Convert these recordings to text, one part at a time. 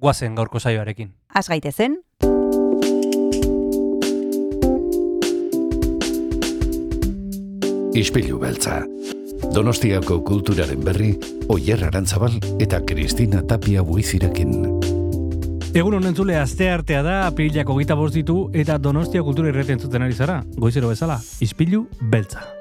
guazen gaurko saioarekin. Az gaitezen, Ispilu beltza. Donostiako kulturaren berri, Oyer Arantzabal eta Kristina Tapia buizirekin. Egun honen zule azte artea da, apirilako gita bost ditu eta Donostia kultura irreten zuten ari zara. Goizero bezala, izpilu beltza.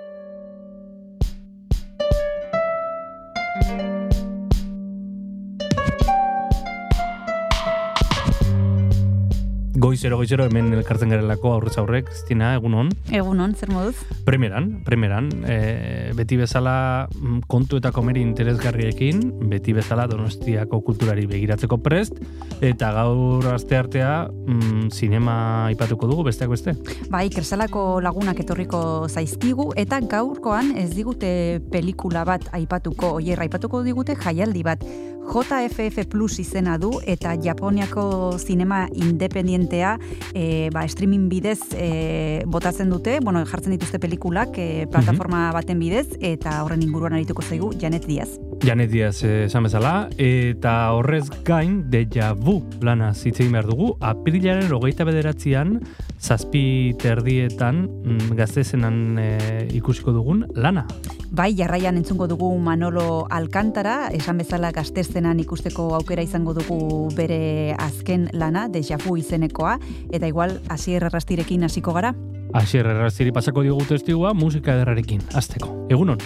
Goizero, goizero, hemen elkartzen garelako aurrez aurrek, Kristina, egun hon. egunon, zer moduz? Primeran, primeran, e, beti bezala mm, kontu eta komeri interesgarriekin, beti bezala donostiako kulturari begiratzeko prest, eta gaur aste artea mm, sinema aipatuko dugu, besteak beste. Bai, kersalako lagunak etorriko zaizkigu, eta gaurkoan ez digute pelikula bat aipatuko, oier, aipatuko digute jaialdi bat. JFF Plus izena du eta Japoniako zinema independientea e, ba, streaming bidez e, botatzen dute, bueno, jartzen dituzte pelikulak e, plataforma baten bidez eta horren inguruan arituko zaigu Janet Diaz. Janet Diaz eh, esan bezala, eta horrez gain deja vu lana zitzein behar dugu, apirilaren hogeita bederatzean, zazpi terdietan mm, gaztezenan eh, ikusiko dugun lana. Bai, jarraian entzungo dugu Manolo Alcantara, esan bezala gaztezenan ikusteko aukera izango dugu bere azken lana, deja vu izenekoa, eta igual hasier errastirekin hasiko gara. Asier erraztiri pasako diogu testigua musika ederrarekin, azteko. Egunon.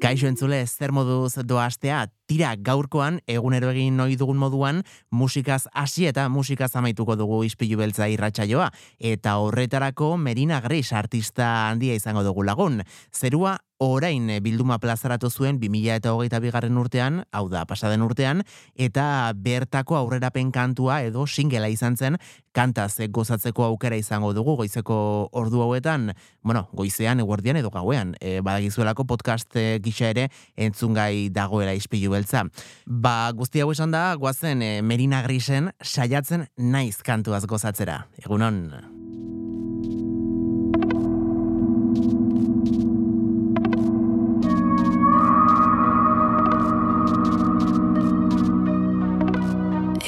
Kaixo entzule, zer moduz doastea, tira gaurkoan, egunero egin noi dugun moduan, musikaz hasi eta musikaz amaituko dugu ispilu beltza irratsaioa. Eta horretarako Merina Gris artista handia izango dugu lagun. Zerua orain bilduma plazaratu zuen 2000 eta hogeita bigarren urtean, hau da, pasaden urtean, eta bertako aurrerapen kantua edo singela izan zen, kantaz gozatzeko aukera izango dugu goizeko ordu hauetan, bueno, goizean, eguerdian edo gauean, e, badagizuelako podcast e, gisa ere entzungai dagoela ispilu beltza. Ba, guzti hau esan da, guazen e, Merina Grisen saiatzen naiz kantuaz gozatzera. Egunon.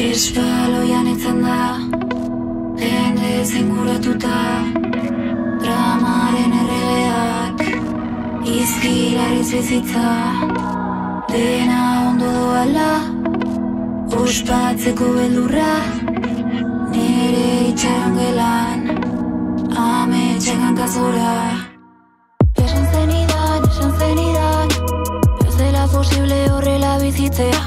Espaloian etzen da Jende zinguratuta Dramaren erregeak Izkilariz bizitza Dena ondo doala Ospatzeko beldurra Nere itxaron gelan Ame txekan kazora Esan zenidan, esan zenidan Ez dela posible horrela bizitzea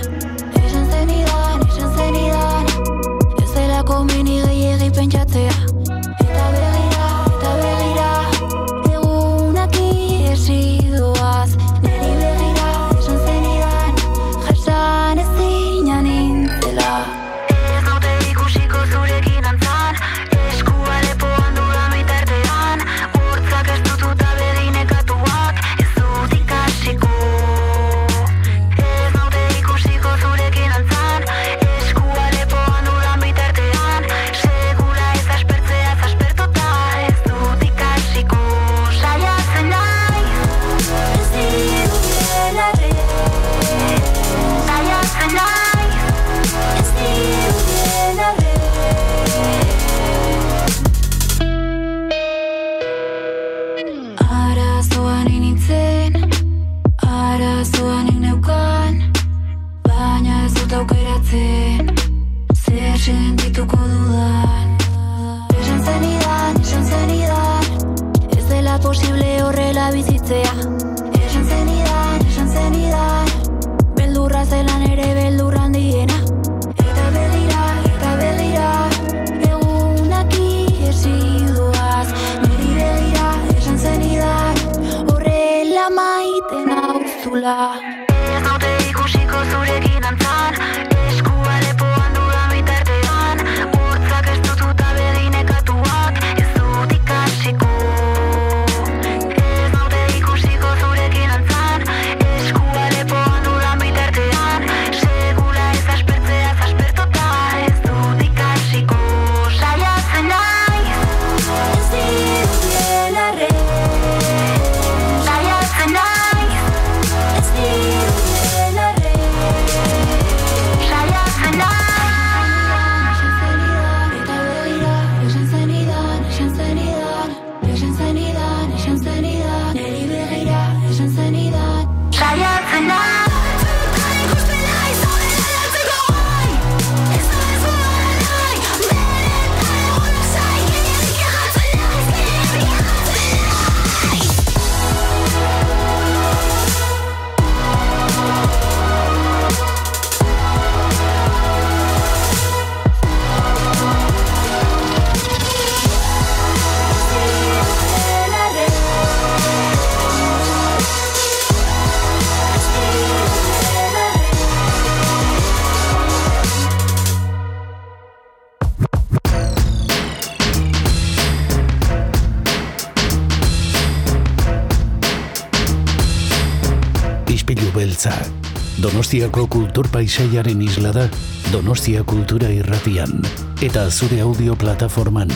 Donostiako kultur paisaiaren isla da Donostia Kultura Irratian eta zure audio plataforman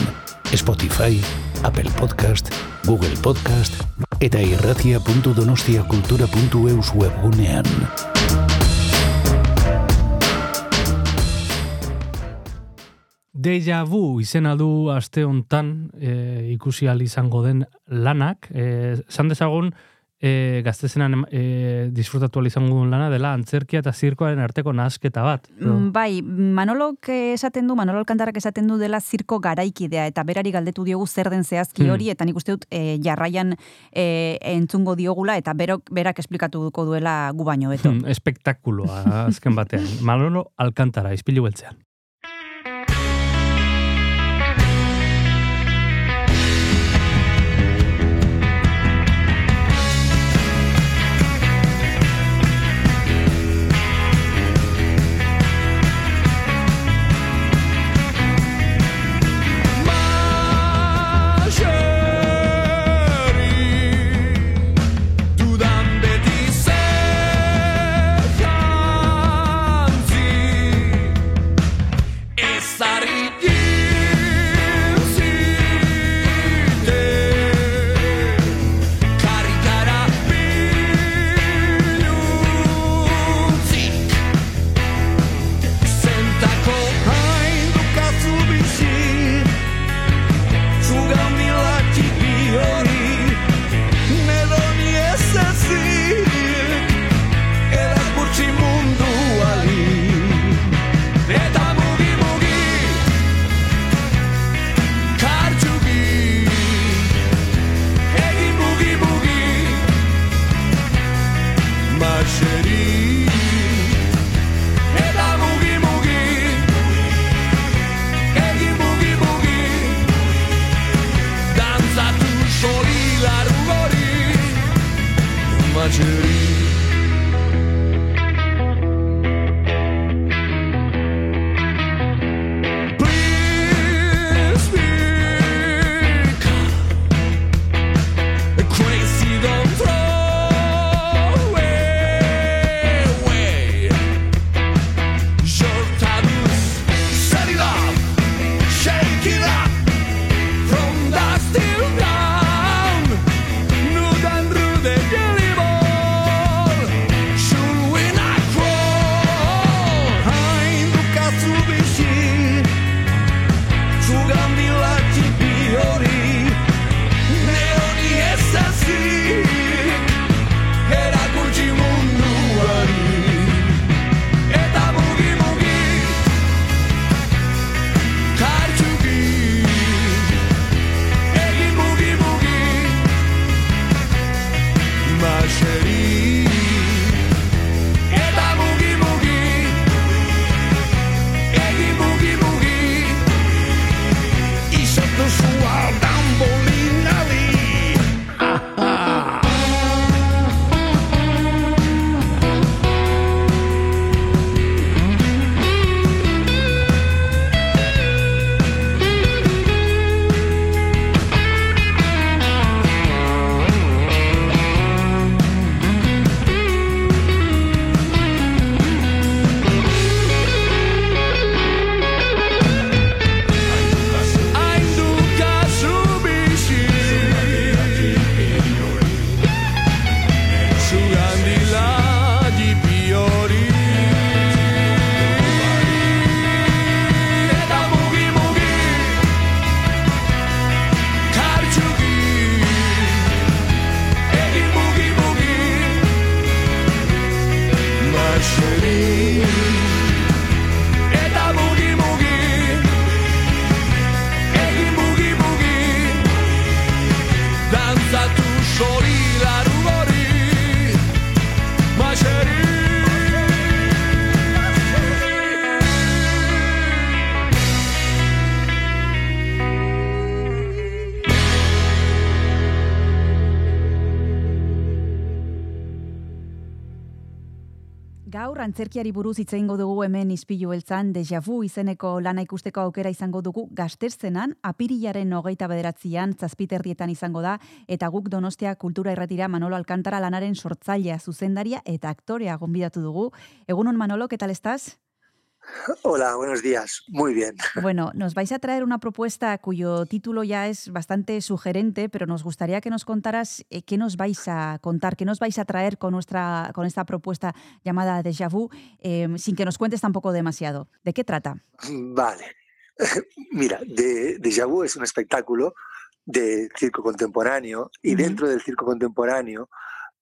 Spotify, Apple Podcast, Google Podcast eta irratia.donostiakultura.eus webgunean. Deja vu izena du aste hontan e, ikusi ahal izango den lanak. E, zan dezagun, e, gaztezenan e, disfrutatu izango duen lana dela antzerkia eta zirkoaren arteko nahasketa bat. Mm, Bai, Manolok esaten du, Manolo Alkantarrak esaten du dela zirko garaikidea, eta berari galdetu diogu zer den zehazki Hmm. hori, eta nik uste dut e, jarraian e, entzungo diogula, eta berok, berak esplikatuko duela gu baino beto. Hmm, espektakuloa azken batean. Manolo Alkantara, izpilu beltzean. Antzerkiari buruz hitz egingo dugu hemen Ispilu beltzan Deja Vu izeneko lana ikusteko aukera izango dugu Gazterzenan apirilaren hogeita bederatzian zazpiterrietan izango da eta guk Donostia Kultura Irratira Manolo Alcantara lanaren sortzailea zuzendaria eta aktorea gonbidatu dugu. Egunon Manolo, ¿qué tal estás? Hola, buenos días. Muy bien. Bueno, nos vais a traer una propuesta cuyo título ya es bastante sugerente, pero nos gustaría que nos contaras eh, qué nos vais a contar, qué nos vais a traer con, nuestra, con esta propuesta llamada Déjà Vu, eh, sin que nos cuentes tampoco demasiado. ¿De qué trata? Vale. Mira, de, Déjà Vu es un espectáculo de circo contemporáneo y dentro del circo contemporáneo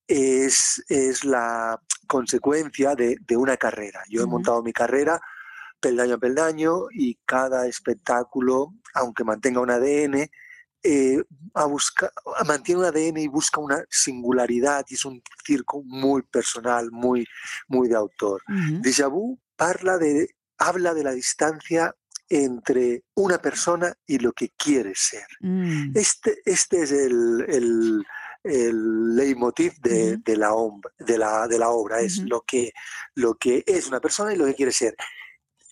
es, es la consecuencia de, de una carrera. Yo he montado mi carrera peldaño a peldaño y cada espectáculo, aunque mantenga un ADN, eh, a busca- mantiene un ADN y busca una singularidad y es un circo muy personal, muy, muy de autor. Ujú. Déjà vu parla de, habla de la distancia entre una persona y lo que quiere ser. Mm. Este, este es el, el, el leitmotiv de, la, om- de, la, de la obra, es Ujú. lo, que, lo que es una persona y lo que quiere ser.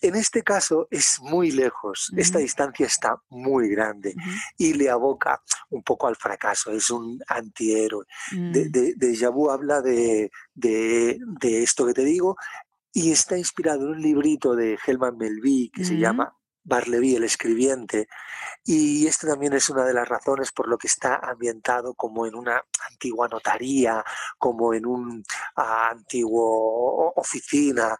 En este caso es muy lejos, esta distancia está muy grande y le aboca un poco al fracaso, es un antihéroe. De, Mm. de, Déjà vu habla de, de, de esto que te digo y está inspirado en un librito de Helman Melville que se llama Barleby, el escribiente, y esta también es una de las razones por lo que está ambientado como en una antigua notaría, como en un ah, antiguo oficina,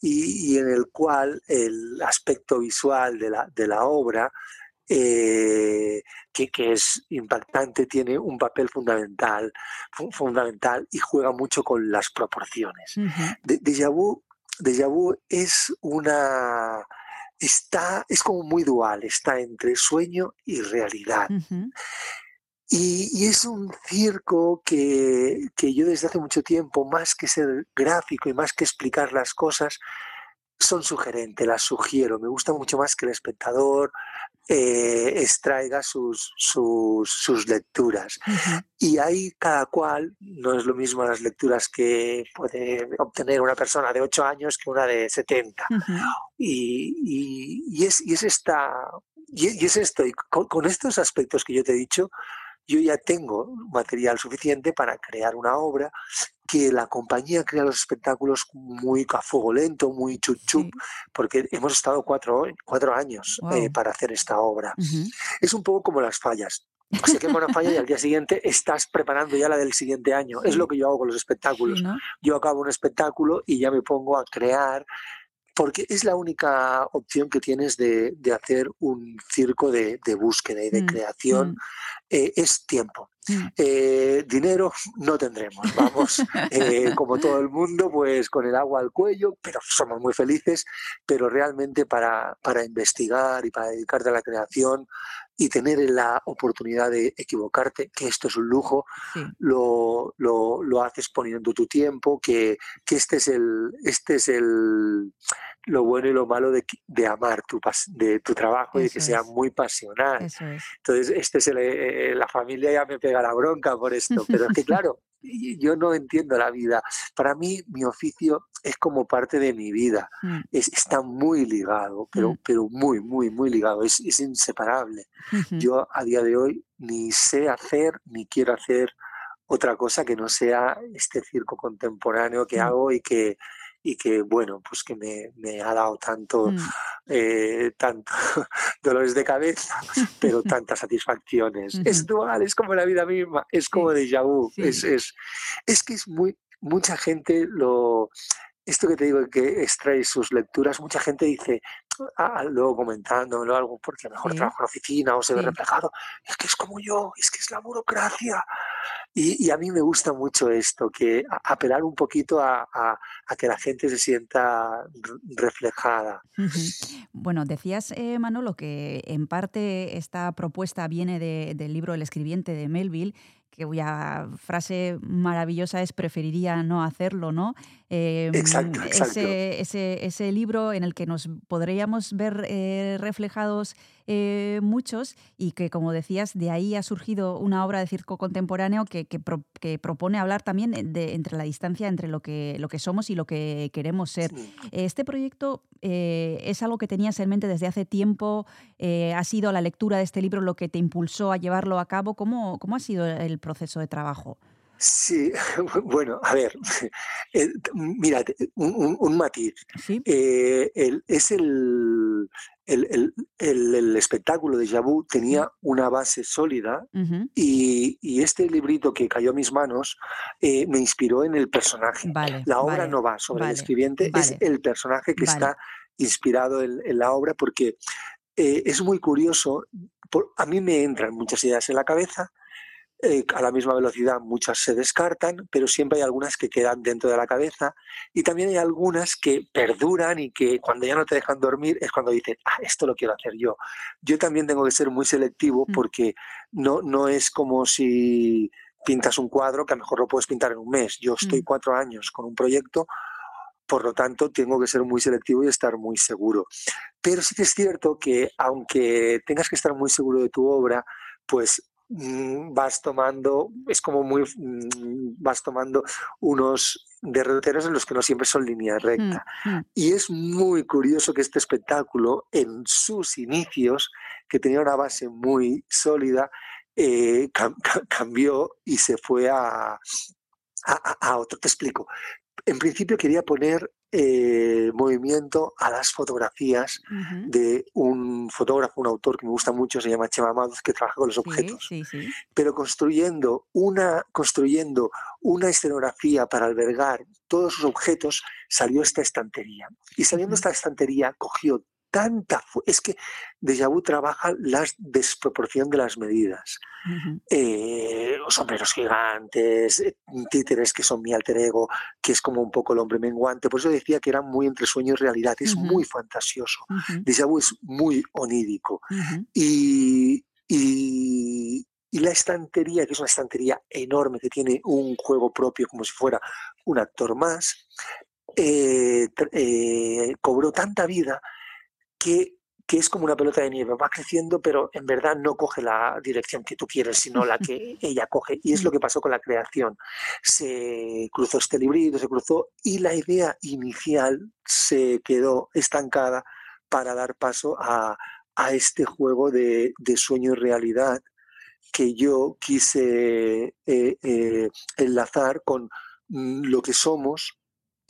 y, y en el cual el aspecto visual de la, de la obra eh, que, que es impactante, tiene un papel fundamental, fu- fundamental y juega mucho con las proporciones. Ujú. De- Déjà vu, déjà vu es una está es como muy dual, está entre sueño y realidad. Y, y es un circo que, que yo desde hace mucho tiempo, más que ser gráfico y más que explicar las cosas, son sugerentes, las sugiero. Me gusta mucho más que el espectador eh, extraiga sus, sus, sus lecturas. Y ahí cada cual, no es lo mismo las lecturas que puede obtener una persona de 8 años que una de 70. Ujú. Y, y- y es, y es esta, y, es esto, y con estos aspectos que yo te he dicho, yo ya tengo material suficiente para crear una obra que la compañía crea los espectáculos muy a fuego lento, muy chup chup, Sí. porque hemos estado cuatro, cuatro años eh, para hacer esta obra. Es un poco como las fallas. Se quema una falla y al día siguiente estás preparando ya la del siguiente año. Es lo que yo hago con los espectáculos Sí, ¿no? yo acabo un espectáculo y ya me pongo a crear, porque es la única opción que tienes de, de hacer un circo de, de búsqueda y de Mm, creación, eh, es tiempo. Mm. Eh, dinero no tendremos, vamos, eh, como todo el mundo, pues con el agua al cuello, pero somos muy felices, pero realmente para, para investigar y para dedicarte a la creación y tener la oportunidad de equivocarte, que esto es un lujo, Sí. lo, lo, lo haces poniendo tu tiempo, que, que este es el, este es el lo bueno y lo malo de, de amar tu, de tu trabajo y de que sea muy pasional. Es. Entonces, este es el, eh, la familia ya me pega la bronca por esto, pero es que claro, yo no entiendo la vida. Para mí, mi oficio es como parte de mi vida. Mm. Es, está muy ligado, pero, Mm. pero muy, muy, muy ligado. Es, es inseparable. Yo a día de hoy ni sé hacer ni quiero hacer otra cosa que no sea este circo contemporáneo que Mm. hago y que, y que bueno, pues que me, me ha dado tanto, Mm. eh, tanto dolores de cabeza, pero tantas satisfacciones. Es dual, es como la vida misma, es Sí, como déjà vu. sí. Es, es, es que es muy, mucha gente lo, esto que te digo que extrae sus lecturas, mucha gente dice, ah, luego comentándomelo algo, porque a lo mejor Sí. trabaja en oficina o se ve Sí. reflejado, es que es como yo, es que es la burocracia. Y, y a mí me gusta mucho esto, que a- apelar un poquito a, a- a que la gente se sienta reflejada. Bueno, decías, eh, Manolo, que en parte esta propuesta viene de- del libro El escribiente de Melville, cuya frase maravillosa es preferiría no hacerlo, ¿no? Eh, Exacto, exacto. Ese, ese, ese libro en el que nos podríamos ver eh, reflejados eh, muchos y que, como decías, de ahí ha surgido una obra de circo contemporáneo que, que, pro- que propone hablar también de, entre la distancia entre lo que, lo que somos y lo que queremos ser. Sí. Este proyecto eh, es algo que tenías en mente desde hace tiempo. eh, ¿Ha sido la lectura de este libro lo que te impulsó a llevarlo a cabo? ¿Cómo, cómo ha sido el proceso de trabajo? Sí, bueno, a ver, eh, mira, un, matiz. Sí. Eh, el- es el, el, el- el- el espectáculo de Jabu tenía una base sólida y, y este librito que cayó a mis manos eh, me inspiró en el personaje. Vale. La obra vale, no va sobre vale, el escribiente, es el personaje que está inspirado en, en la obra porque eh, es muy curioso. por- a mí me entran muchas ideas en la cabeza, eh, a la misma velocidad muchas se descartan, pero siempre hay algunas que quedan dentro de la cabeza y también hay algunas que perduran y que cuando ya no te dejan dormir es cuando dices, ah, esto lo quiero hacer yo. Yo también tengo que ser muy selectivo Mm. porque no, no es como si pintas un cuadro que a lo mejor lo puedes pintar en un mes. Yo estoy Mm. cuatro años con un proyecto, por lo tanto tengo que ser muy selectivo y estar muy seguro. Pero sí que es cierto que aunque tengas que estar muy seguro de tu obra, pues vas tomando, es como muy, mm, vas tomando unos derroteros en los que no siempre son línea Mm, recta. mm. Y es muy curioso que este espectáculo, en sus inicios, que tenía una base muy sólida, eh, cam- ca- cambió y se fue a, a- a- a otro. Te explico. En principio quería poner eh, movimiento a las fotografías de un fotógrafo, un autor que me gusta mucho, se llama Chema Amados, que trabaja con los Sí, objetos sí, sí. pero construyendo una, construyendo una escenografía para albergar todos sus objetos, salió esta estantería. Y saliendo Ujú. esta estantería, cogió tanta... Es que Deja Vu trabaja la desproporción de las medidas. Eh, sombreros gigantes, eh, títeres que son mi alter ego, que es como un poco el hombre menguante. Por eso decía que era muy entre sueño y realidad. Es muy fantasioso. Ujú. Deja Vu es muy onírico. Y, y- y la estantería, que es una estantería enorme, que tiene un juego propio como si fuera un actor más, eh, eh, cobró tanta vida que, que es como una pelota de nieve, va creciendo, pero en verdad no coge la dirección que tú quieres, sino la que ella coge. Y es lo que pasó con la creación. Se cruzó este librito, se cruzó, y la idea inicial se quedó estancada para dar paso a, a este juego de, de sueño y realidad que yo quise eh, eh, enlazar con mm, lo que somos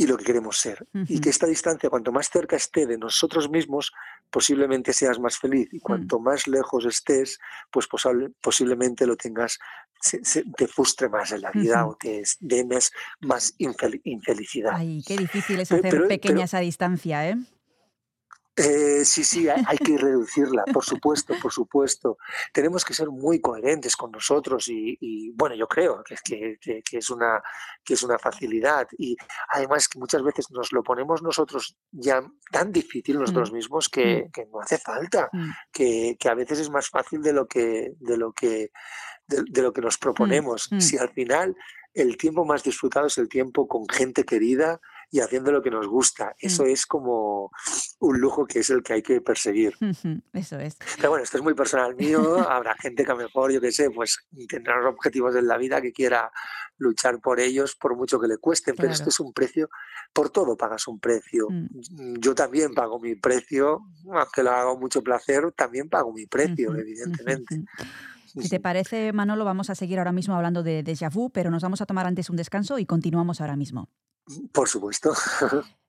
y lo que queremos ser. Y que esta distancia, cuanto más cerca esté de nosotros mismos, posiblemente seas más feliz. Y cuanto más lejos estés, pues posiblemente lo tengas, se- se- te frustre más en la vida o te dé más, infel- infelicidad. Ay, qué difícil es hacer pero- pequeña pero- esa distancia, ¿eh? Eh, sí, sí, hay, hay que reducirla, por supuesto, por supuesto. Tenemos que ser muy coherentes con nosotros y, y, bueno, yo creo que, que- que- es una, que es una facilidad y además que muchas veces nos lo ponemos nosotros ya tan difícil nosotros mismos que, Mm. que no hace falta, Mm. que, que a veces es más fácil de lo que, de lo que, de, de lo que nos proponemos. mm. Si al final el tiempo más disfrutado es el tiempo con gente querida y haciendo lo que nos gusta. Eso Mm. es como un lujo que es el que hay que perseguir. Eso es. Pero bueno, esto es muy personal mío. Habrá gente que a lo mejor, yo qué sé, pues tendrá unos objetivos en la vida que quiera luchar por ellos, por mucho que le cuesten. Pero esto es un precio, por todo pagas un precio. Mm. Yo también pago mi precio, aunque lo haga con mucho placer, también pago mi precio, evidentemente. Si te parece, Manolo, vamos a seguir ahora mismo hablando de déjà vu, pero nos vamos a tomar antes un descanso y continuamos ahora mismo. Por supuesto.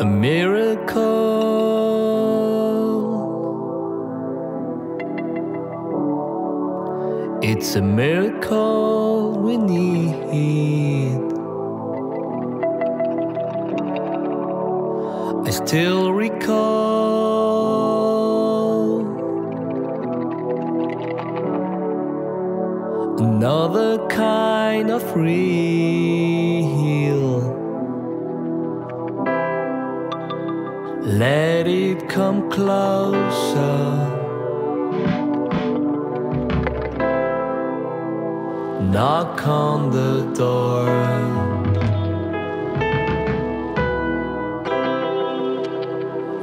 a miracle. It's a miracle we need. I still recall another kind of real. Let it come closer. Knock on the door.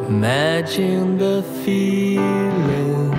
Imagine the feeling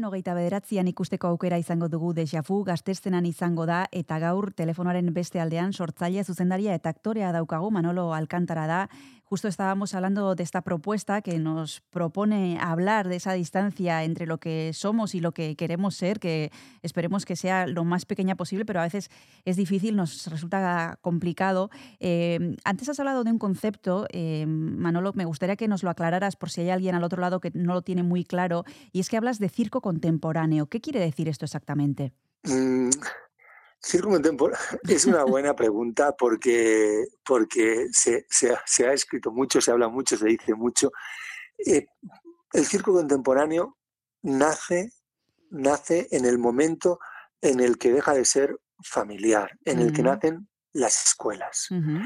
Apirilaren hogeita bederatzian ikusteko aukera izango dugu Deja Vu gaztestenan izango da eta gaur telefonoaren beste aldean sortzailea zuzendaria eta aktorea daukagu Manolo Alcántara da. Justo estábamos hablando de esta propuesta que nos propone hablar de esa distancia entre lo que somos y lo que queremos ser, que esperemos que sea lo más pequeña posible, pero a veces es difícil, nos resulta complicado. Eh, antes has hablado de un concepto, eh, Manolo, me gustaría que nos lo aclararas por si hay alguien al otro lado que no lo tiene muy claro, y es que hablas de circo contemporáneo. ¿Qué quiere decir esto exactamente? Mm, Circo contemporáneo es una buena pregunta porque, porque se, se ha, se ha escrito mucho, se habla mucho, se dice mucho. Eh, el circo contemporáneo nace, nace en el momento en el que deja de ser familiar, en el que nacen las escuelas. Ujú.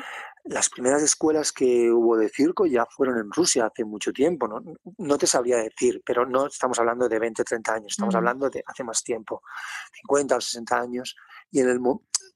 Las primeras escuelas que hubo de circo ya fueron en Rusia hace mucho tiempo, ¿no? No te sabría decir, pero no estamos hablando de 20, 30 años, estamos Ujú. hablando de hace más tiempo, 50 o 60 años. Y en el,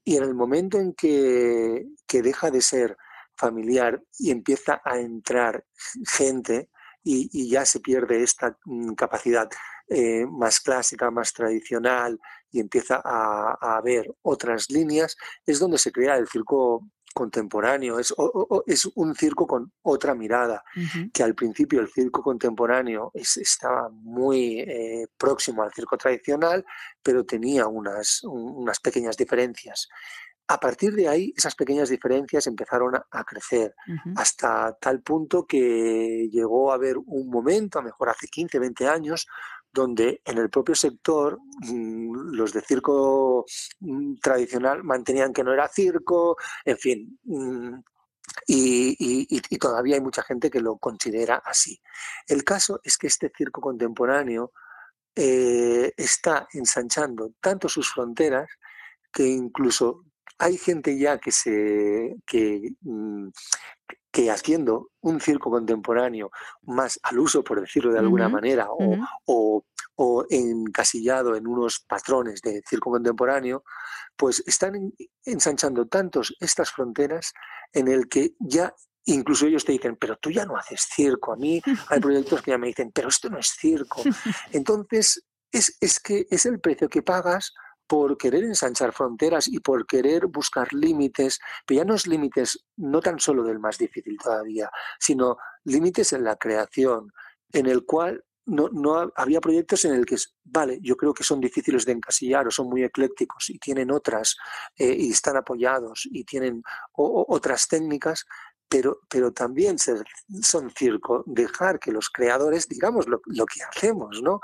y en el momento en que, que deja de ser familiar y empieza a entrar gente y, y ya se pierde esta mm, capacidad eh, más clásica, más tradicional y empieza a, a haber otras líneas, es donde se crea el circo contemporáneo, es, o- o- es un circo con otra mirada, que al principio el circo contemporáneo es- estaba muy eh, próximo al circo tradicional, pero tenía unas, un- unas pequeñas diferencias. A partir de ahí, esas pequeñas diferencias empezaron a, a crecer hasta tal punto que llegó a haber un momento, a lo mejor hace 15, 20 años, donde en el propio sector mm, los de circo mm, tradicional mantenían que no era circo, en fin, mm, y, y- y- y todavía hay mucha gente que lo considera así. El caso es que este circo contemporáneo eh, está ensanchando tanto sus fronteras que incluso hay gente ya que se que, mm, que haciendo un circo contemporáneo más al uso, por decirlo de alguna manera, o, o- o encasillado en unos patrones de circo contemporáneo, pues están en- ensanchando tantos estas fronteras en el que ya incluso ellos te dicen, pero tú ya no haces circo. A mí hay proyectos que ya me dicen, pero esto no es circo. Entonces, es, es que es el precio que pagas por querer ensanchar fronteras y por querer buscar límites, pero ya no es límites no tan solo del más difícil todavía, sino límites en la creación, en el cual no, no ha- había proyectos en el que, vale, yo creo que son difíciles de encasillar o son muy eclécticos y tienen otras eh, y están apoyados y tienen o- o- otras técnicas, pero, pero también ser- son circo, dejar que los creadores digamos lo, lo que hacemos, ¿no?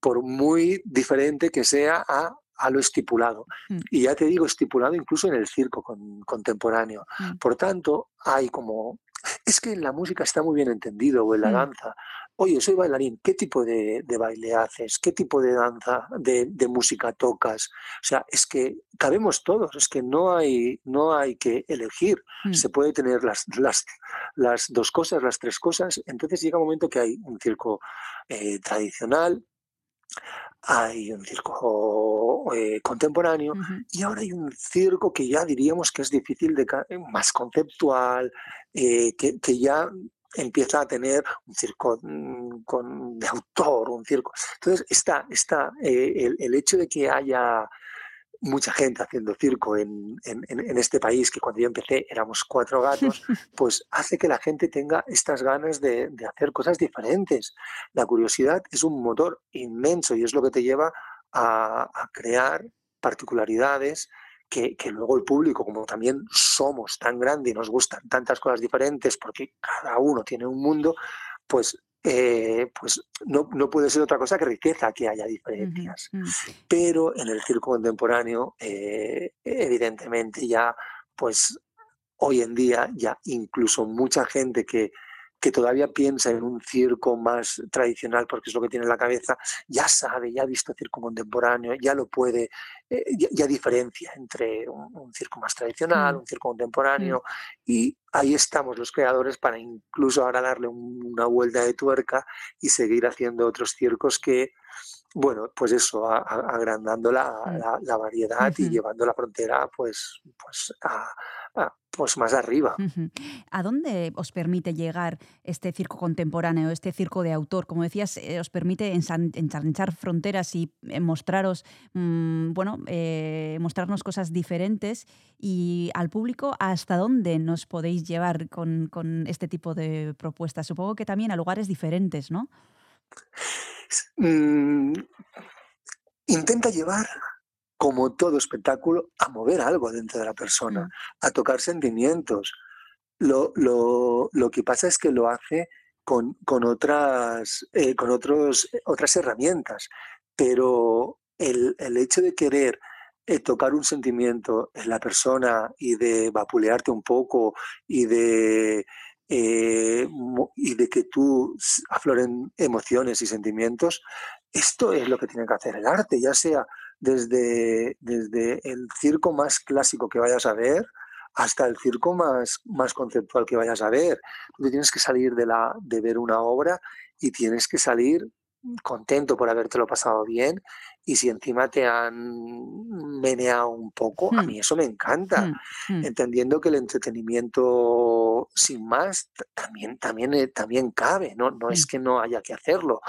Por muy diferente que sea a, a lo estipulado. Mm. Y ya te digo, estipulado incluso en el circo con- contemporáneo. Mm. Por tanto, hay como... Es que en la música está muy bien entendido, o en la Mm. danza. Oye, soy bailarín, ¿qué tipo de, de baile haces? ¿Qué tipo de danza, de, de música tocas? O sea, es que cabemos todos, es que no hay, no hay que elegir. Mm. Se puede tener las, las, las dos cosas, las tres cosas. Entonces llega un momento que hay un circo eh, tradicional, hay un circo eh, contemporáneo y ahora hay un circo que ya diríamos que es difícil de ca- más conceptual, eh, que, que ya empieza a tener un circo mm, con, de autor, un circo. Entonces está, está eh, el, el hecho de que haya mucha gente haciendo circo en, en- este país, que cuando yo empecé éramos cuatro gatos, pues hace que la gente tenga estas ganas de, de hacer cosas diferentes. La curiosidad es un motor inmenso y es lo que te lleva a, a crear particularidades que, que luego el público, como también somos tan grande y nos gustan tantas cosas diferentes, porque cada uno tiene un mundo, pues, eh, pues no, no puede ser otra cosa que riqueza que haya diferencias. Pero en el circo contemporáneo, eh, evidentemente ya, pues hoy en día ya incluso mucha gente que, que todavía piensa en un circo más tradicional, porque es lo que tiene en la cabeza, ya sabe, ya ha visto circo contemporáneo, ya lo puede, eh, ya, ya diferencia entre un, un circo más tradicional, Mm. un circo contemporáneo, y ahí estamos los creadores para incluso ahora darle un- una vuelta de tuerca y seguir haciendo otros circos que, bueno, pues eso, a- a- agrandando la, Mm. la- la variedad y llevando la frontera pues, pues, a- a- pues más arriba. ¿A dónde os permite llegar este circo contemporáneo, este circo de autor? Como decías, eh, os permite ensan- ensanchar fronteras y eh, mostraros, mm, bueno, eh, mostrarnos cosas diferentes y al público hasta dónde nos podéis llevar con, con este tipo de propuestas. Supongo que también a lugares diferentes, ¿no? Mm, intenta llevar, como todo espectáculo, a mover algo dentro de la persona, Mm. a tocar sentimientos. Lo, lo- lo que pasa es que lo hace con, con otras, eh, con otros, otras herramientas, pero el, el hecho de querer eh, tocar un sentimiento en la persona y de vapulearte un poco y de, eh, y de que tú afloren emociones y sentimientos, esto es lo que tiene que hacer el arte, ya sea desde, desde el circo más clásico que vayas a ver hasta el circo más, más conceptual que vayas a ver. Tú tienes que salir de, la, de ver una obra y tienes que salir contento por habértelo pasado bien y si encima te han meneado un poco, a Mm. mí eso me encanta, Mm, mm. entendiendo que el entretenimiento sin más también, también, eh, también cabe, ¿no? No es que no haya que hacerlo,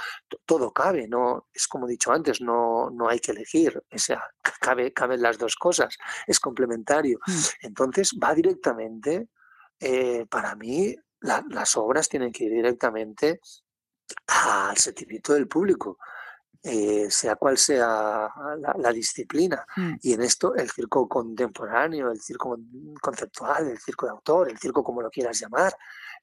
todo cabe, ¿no? Es como he dicho antes, no, no hay que elegir, o sea, cabe, caben las dos cosas, es complementario. Entonces va directamente, eh, para mí, la- las obras tienen que ir directamente al sentimiento del público, eh, sea cual sea la, la disciplina. Mm. Y en esto el circo contemporáneo, el circo con- conceptual, el circo de autor, el circo como lo quieras llamar,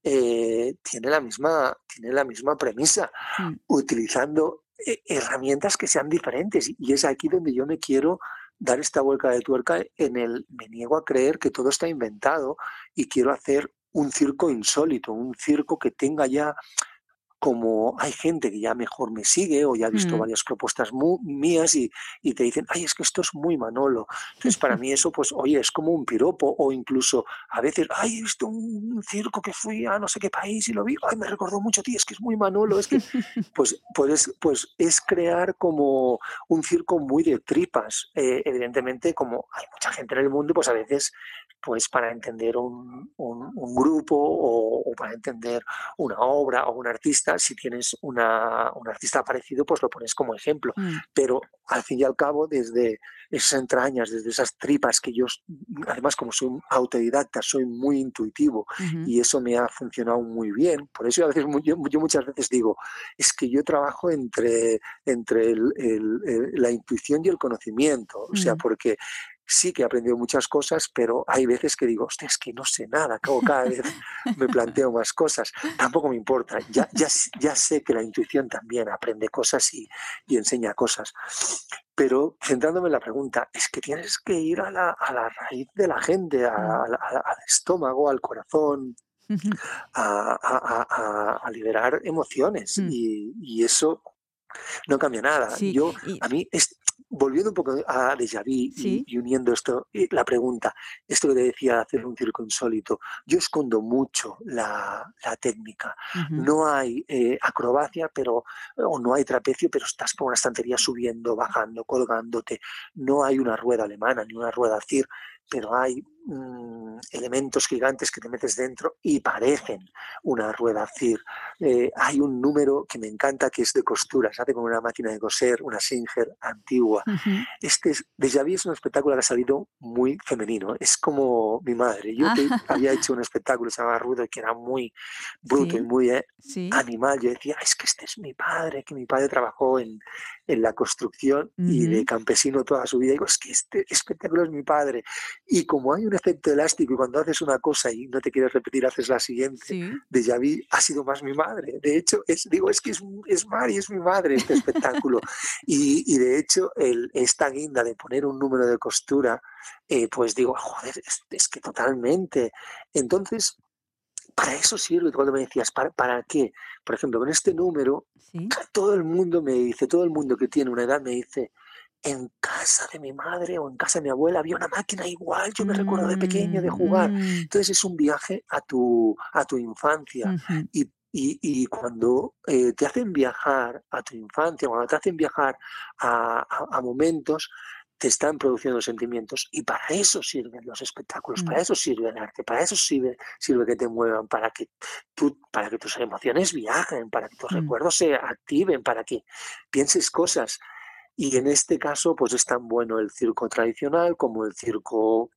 eh, tiene, la misma, tiene la misma premisa, Mm. utilizando eh, herramientas que sean diferentes. Y- Y es aquí donde yo me quiero dar esta vuelta de tuerca en el me niego a creer que todo está inventado y quiero hacer un circo insólito, un circo que tenga ya como hay gente que ya mejor me sigue o ya ha visto Mm. varias propuestas mías y, y te dicen, ay, es que esto es muy Manolo. Entonces, para mí eso, pues, oye, es como un piropo o incluso a veces, ay, he visto un circo que fui a no sé qué país y lo vi, ay, me recordó mucho ti, es que es muy Manolo, es que, pues, pues, es, pues es crear como un circo muy de tripas. Eh, evidentemente, como hay mucha gente en el mundo, pues a veces, pues para entender un, un- un grupo o, o para entender una obra o un artista, si tienes una, un artista aparecido, pues lo pones como ejemplo. Mm. Pero al fin y al cabo, desde esas entrañas, desde esas tripas que yo, además como soy un autodidacta, soy muy intuitivo y eso me ha funcionado muy bien. Por eso a veces, yo, yo muchas veces digo, es que yo trabajo entre, entre el- el- el- la intuición y el conocimiento. O sea, Mm. porque sí que he aprendido muchas cosas, pero hay veces que digo, hostia, es que no sé nada, acabo cada vez me planteo más cosas. Tampoco me importa, ya, ya, ya sé que la intuición también aprende cosas y, y enseña cosas. Pero centrándome en la pregunta, es que tienes que ir a la, a la raíz de la gente, a- a al estómago, al corazón, a liberar emociones Mm. y, y eso no cambia nada. Sí, Yo, y- a mí, es, volviendo un poco a Déjà Vu y, Sí. y uniendo esto, eh, la pregunta, esto que te decía, hacer un circo insólito, yo escondo mucho la, la técnica. No hay eh, acrobacia, pero o no hay trapecio, pero estás por una estantería subiendo, bajando, colgándote. No hay una rueda alemana ni una rueda CIR, pero hay mm, elementos gigantes que te metes dentro y parecen una rueda CIR. Eh, hay un número que me encanta que es de costura, hace con una máquina de coser, una Singer antigua. Este es, Déjà Vu es un espectáculo que ha salido muy femenino, es como mi madre. Yo que había hecho un espectáculo que se llamaba Rudo, que era muy bruto y muy eh, Sí. animal. Yo decía, es que este es mi padre, que mi padre trabajó en, en la construcción y de campesino toda su vida. Digo, es que este espectáculo es mi padre. Y como hay un efecto elástico y cuando haces una cosa y no te quieres repetir, haces la siguiente, Sí. de Javi ha sido más mi madre. De hecho, es, digo, es que es, es Mari, es mi madre este espectáculo. Y, y de hecho, el, esta guinda de poner un número de costura, eh, pues digo, joder, es, es que totalmente. Entonces, para eso sirve, cuando me decías, ¿para, ¿para qué? Por ejemplo, con este número, Sí. todo el mundo me dice, todo el mundo que tiene una edad me dice, en casa de mi madre o en casa de mi abuela había una máquina igual, yo me recuerdo de pequeño de jugar. Mm. Entonces es un viaje a tu, a tu infancia. Y, y- y cuando eh, te hacen viajar a tu infancia, cuando te hacen viajar a, a- a momentos, te están produciendo sentimientos. Y para eso sirven los espectáculos, Mm. para eso sirve el arte, para eso sirve, sirve que te muevan, para que, tú, para que tus emociones viajen, para que tus Mm. recuerdos se activen, para que pienses cosas. Y en este caso, pues es tan bueno el circo tradicional como el circo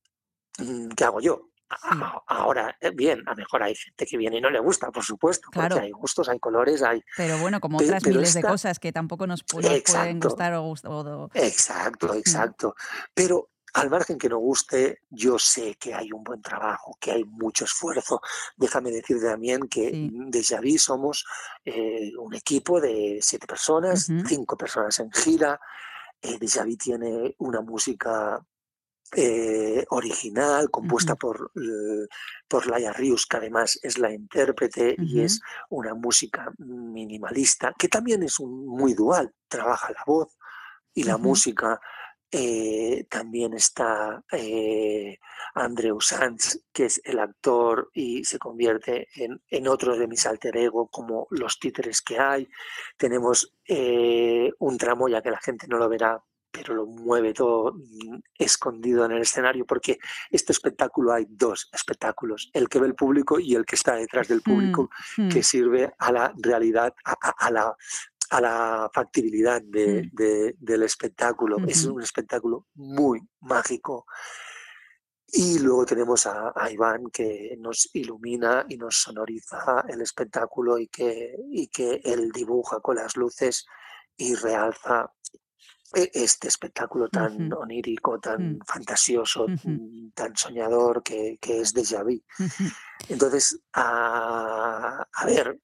mm, que hago yo. A- Sí. a- Ahora, eh, bien, a lo mejor hay gente que viene y no le gusta, por supuesto, Claro. porque hay gustos, hay colores, hay... Pero bueno, como otras pero miles de cosas que tampoco nos, pu- nos pueden gustar o, o Exacto, Mm. exacto. Pero al margen que no guste, yo sé que hay un buen trabajo, que hay mucho esfuerzo. Déjame decir también que Sí. de Javi somos eh, un equipo de siete personas, cinco personas en gira. Eh, de Javi tiene una música eh, original, compuesta por, eh, por Laia Rius, que además es la intérprete y es una música minimalista, que también es un, muy dual, trabaja la voz y la música, eh, también está eh, Andreu Sanz, que es el actor y se convierte en, en otro de mis alter ego, como los títeres que hay. Tenemos eh, un tramo, ya que la gente no lo verá, pero lo mueve todo mm, escondido en el escenario, porque este espectáculo hay dos espectáculos, el que ve el público y el que está detrás del público, Mm, que sirve a la realidad, a, a- a la, a la factibilidad de- Mm. de- del espectáculo. Es un espectáculo muy mágico. Y luego tenemos a, a Iván que nos ilumina y nos sonoriza el espectáculo y que, y que él dibuja con las luces y realza este espectáculo tan onírico, tan Mm. fantasioso, mm, tan soñador que, que es Déjà Vu. Entonces, a, a ver,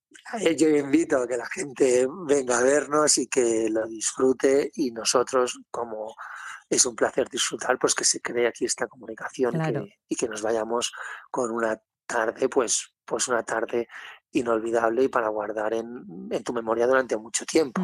yo invito a que la gente venga a vernos y que lo disfrute y nosotros, como es un placer disfrutar, pues que se cree aquí esta comunicación y Claro. que, y que nos vayamos con una tarde, pues, pues una tarde inolvidable y para guardar en, en tu memoria durante mucho tiempo.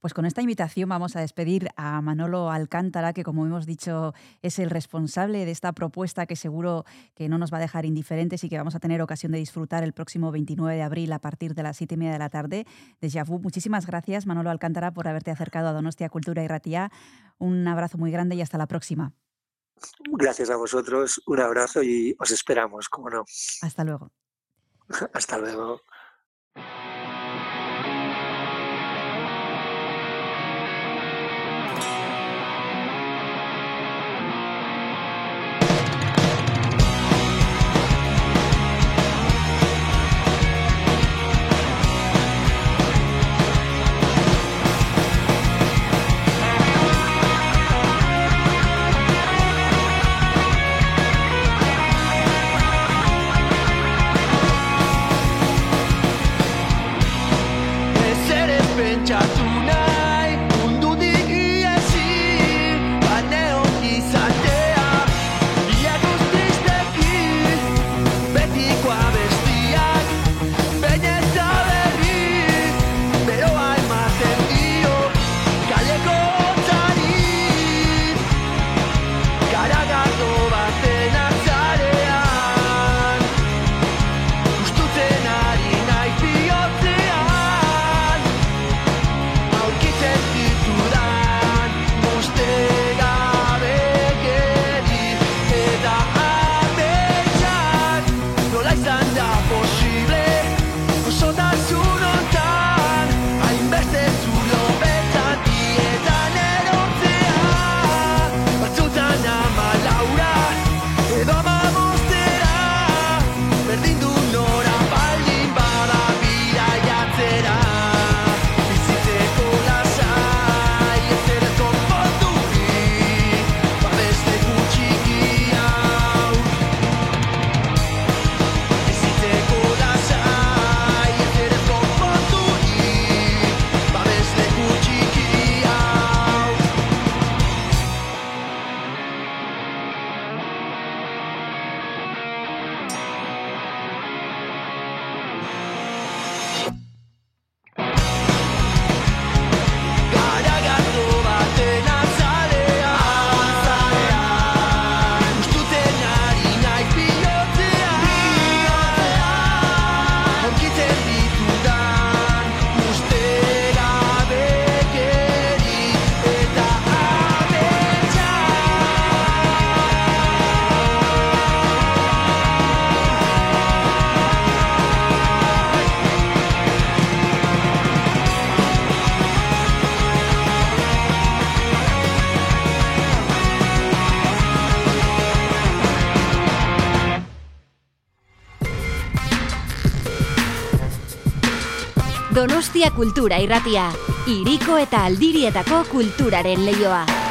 Pues con esta invitación vamos a despedir a Manolo Alcántara, que como hemos dicho es el responsable de esta propuesta que seguro que no nos va a dejar indiferentes y que vamos a tener ocasión de disfrutar el próximo 29 de abril a partir de las 7 y media de la tarde. De Vu, muchísimas gracias Manolo Alcántara por haberte acercado a Donostia Cultura y Ratía. Un abrazo muy grande y hasta la próxima. Gracias a vosotros, un abrazo y os esperamos, como no. Hasta luego. Hasta luego. Donostia Kultura Irratia, Iriko eta Aldirietako kulturaren leioa.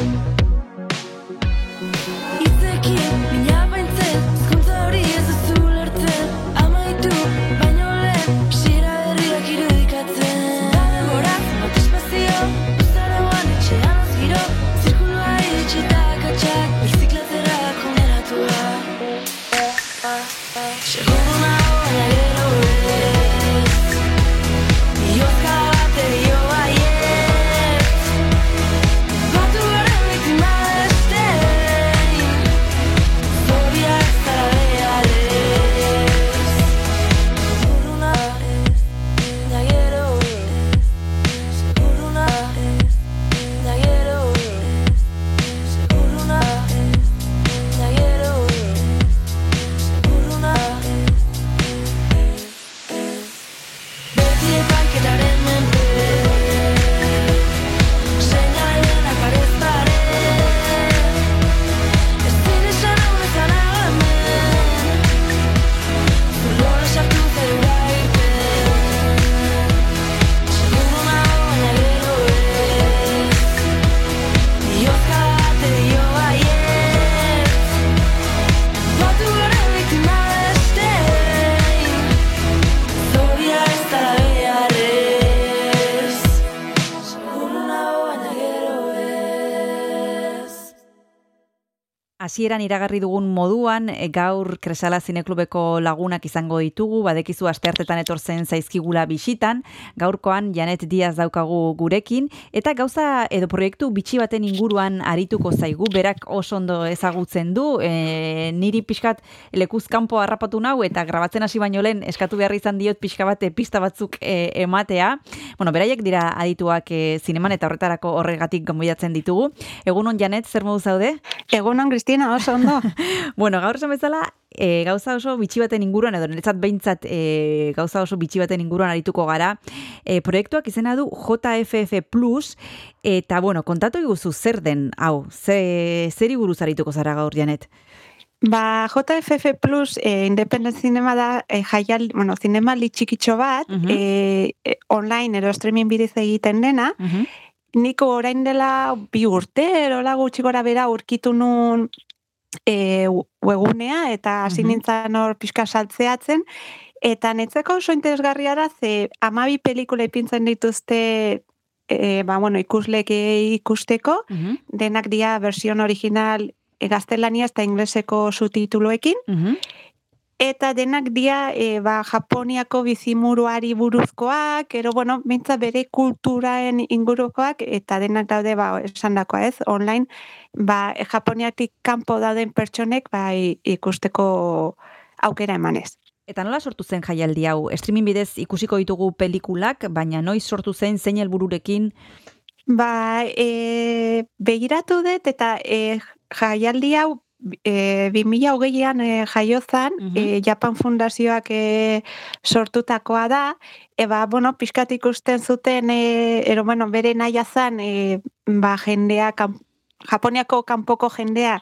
you Hasieran iragarri dugun moduan, e, gaur Kresala Zineklubeko lagunak izango ditugu, badekizu asteartetan etortzen zaizkigula bisitan, gaurkoan Janet Diaz daukagu gurekin, eta gauza edo proiektu bitxi baten inguruan arituko zaigu, berak oso ondo ezagutzen du, e, niri pixkat lekuz kanpo harrapatu nau, eta grabatzen hasi baino lehen eskatu behar izan diot pixka bate pista batzuk e, ematea. Bueno, beraiek dira adituak e, zineman eta horretarako horregatik gombiatzen ditugu. Egunon Janet, zer modu zaude? Egunon, Cristina, oso ondo. bueno, gaur esan bezala, e, gauza oso bitxi baten inguruan, edo niretzat behintzat e, gauza oso bitxi baten inguruan arituko gara. E, proiektuak izena du JFF Plus, eta bueno, kontatu iguzu zer den, hau, ze, zeri buruz arituko zara gaur, Janet? Ba, JFF Plus, eh, Independent Cinema da, eh, jaial, bueno, zinema txikitxo bat, Mhm. eh, eh, online edo streaming bidez egiten dena, Niko orain dela bi urte, erola gutxi gora bera urkitu nun e, webunea eta hasi nintzen hor pixka saltzeatzen, eta netzeko oso interesgarria da, ze amabi pelikula ipintzen dituzte e, ba, bueno, ikuslek ikusteko, Mhm. denak dia version original e, gaztelania eta ingleseko subtituluekin, Mhm. Eta denak dia, e, ba, Japoniako bizimuruari buruzkoak, ero, bueno, mintza bere kulturaen ingurukoak, eta denak daude, ba, esan dakoa ez, online, ba, Japoniatik kanpo dauden pertsonek, ba, ikusteko aukera emanez. Eta nola sortu zen jaialdi hau? Streaming bidez ikusiko ditugu pelikulak, baina noiz sortu zen zein helbururekin? Ba, e, begiratu dut, eta e, jaialdi hau, e, 2008an e, jaiozan, Mhm. e, Japan Fundazioak e, sortutakoa da, eba, bueno, pixkat ikusten zuten, e, ero, bueno, bere naia zan, e, ba, jendea, kan, Japoniako kanpoko jendea,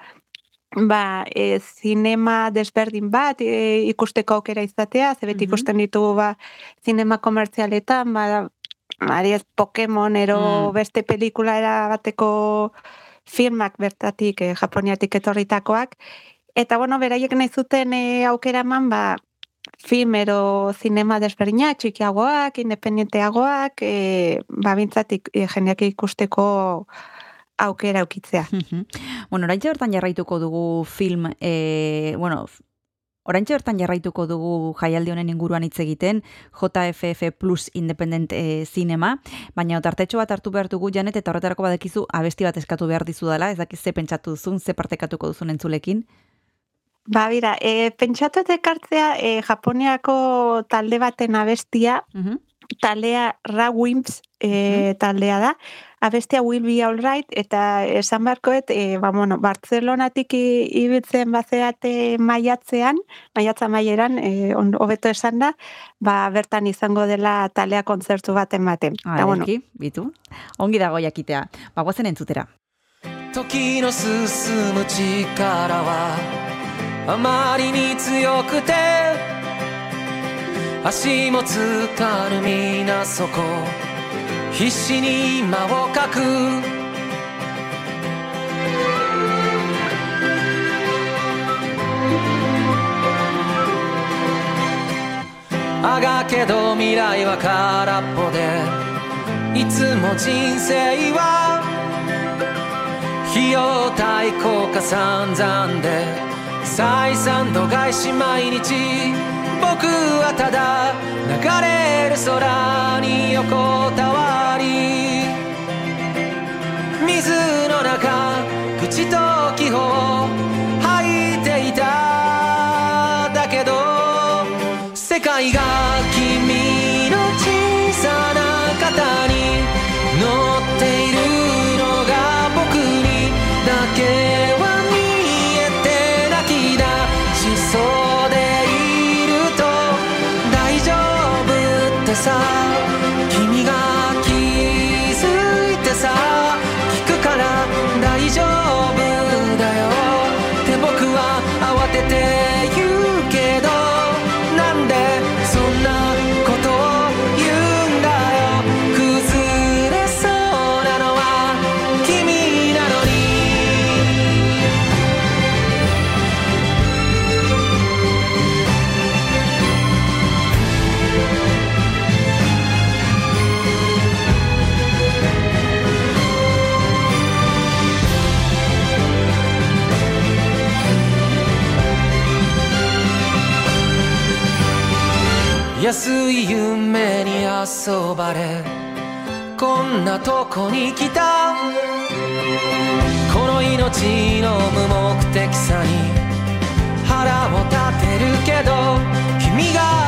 ba, e, zinema desberdin bat e, ikusteko aukera izatea, ze beti Mhm. ikusten ditugu, ba, zinema komertzialetan, ba, Mariez Pokemon, ero Mm. beste pelikula era bateko filmak bertatik, eh, Japoniatik etorritakoak. Eta, bueno, beraiek nahi zuten eh, aukera eman, ba, film ero zinema desberdinak, txikiagoak, independenteagoak, eh, ba, bintzatik eh, jendeak ikusteko aukera aukitzea. Bueno, oraintxe bertan jarraituko dugu film, e, bueno, oraintxe bertan jarraituko dugu jaialdi honen inguruan hitz egiten, JFF Plus Independent e, Cinema, baina tartetxo bat hartu behar dugu janet, eta horretarako badekizu abesti bat eskatu behar dizu dela, ez dakiz ze pentsatu duzun, ze partekatuko duzun entzulekin. Ba, bira, e, pentsatu ez ekartzea e, Japoniako talde baten abestia, Mhm. taldea Ra Wimps e, taldea da Abestia Will Be Alright eta esan beharkoet, e, ba, bueno, Bartzelonatik i- ibiltzen bazeate maiatzean, maiatza maieran, e, on- hobeto esan da, ba, bertan izango dela talea kontzertu bat ematen. Eta, bueno, Aderki, bitu. Ongi dago jakitea. Ba, guazen entzutera. 時の進む力はあまりに強くて足もつかぬ皆そこ 必死に間をかく。あがけど未来は空っぽでいつも人生は費用対効果散々で採算度外視毎日。僕はただ流れる空に横たわり。水の中口と気泡。安い夢に遊ばれこんなとこに来た。この命の無目的さに腹を立てるけど君が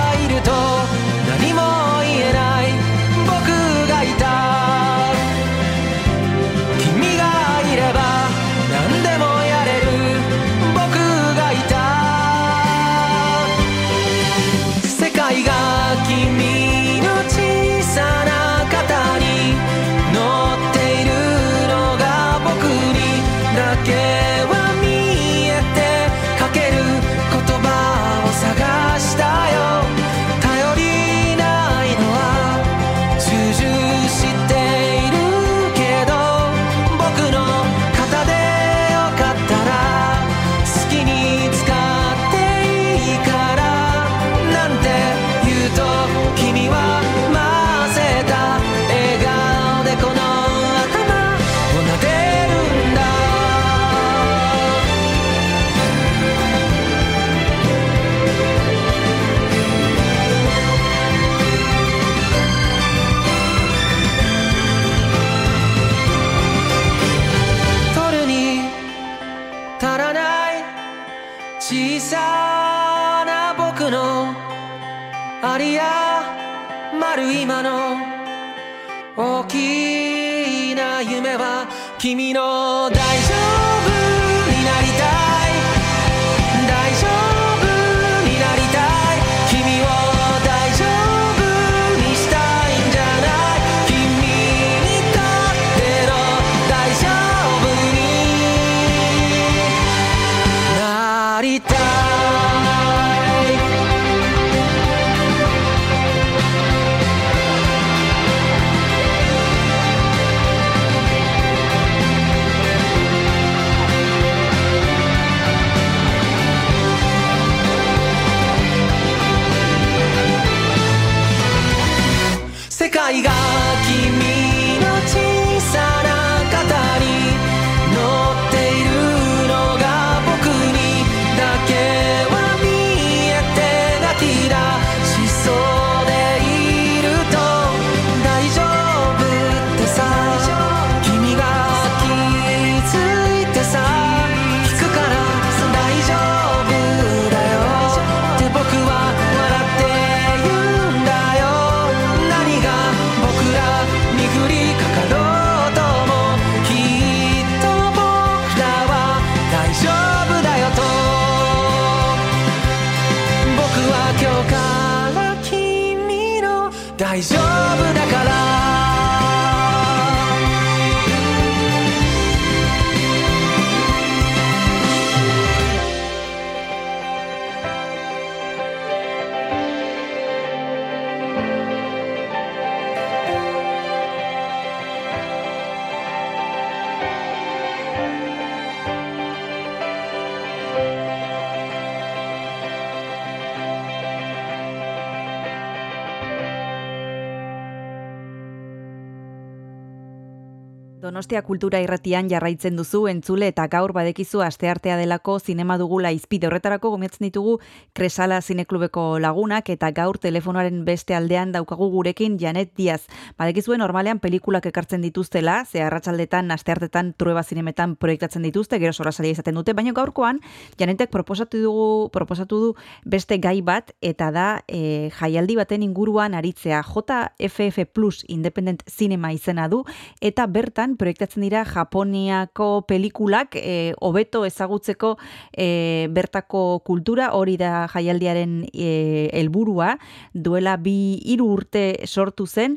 Donostia kultura irratian jarraitzen duzu entzule eta gaur badekizu asteartea delako zinema dugula izpide horretarako gomiatzen ditugu Kresala Zineklubeko lagunak eta gaur telefonoaren beste aldean daukagu gurekin Janet Diaz. Badekizue normalean pelikulak ekartzen dituztela, ze arratsaldetan asteartetan trueba zinemetan proiektatzen dituzte, gero sorasalia izaten dute, baina gaurkoan Janetek proposatu dugu proposatu du beste gai bat eta da e, jaialdi baten inguruan aritzea JFF Plus Independent Cinema izena du eta bertan proiektatzen dira Japoniako pelikulak e, hobeto ezagutzeko e, bertako kultura. Hori da jaialdiaren e, helburua. Duela bi hiru urte sortu zen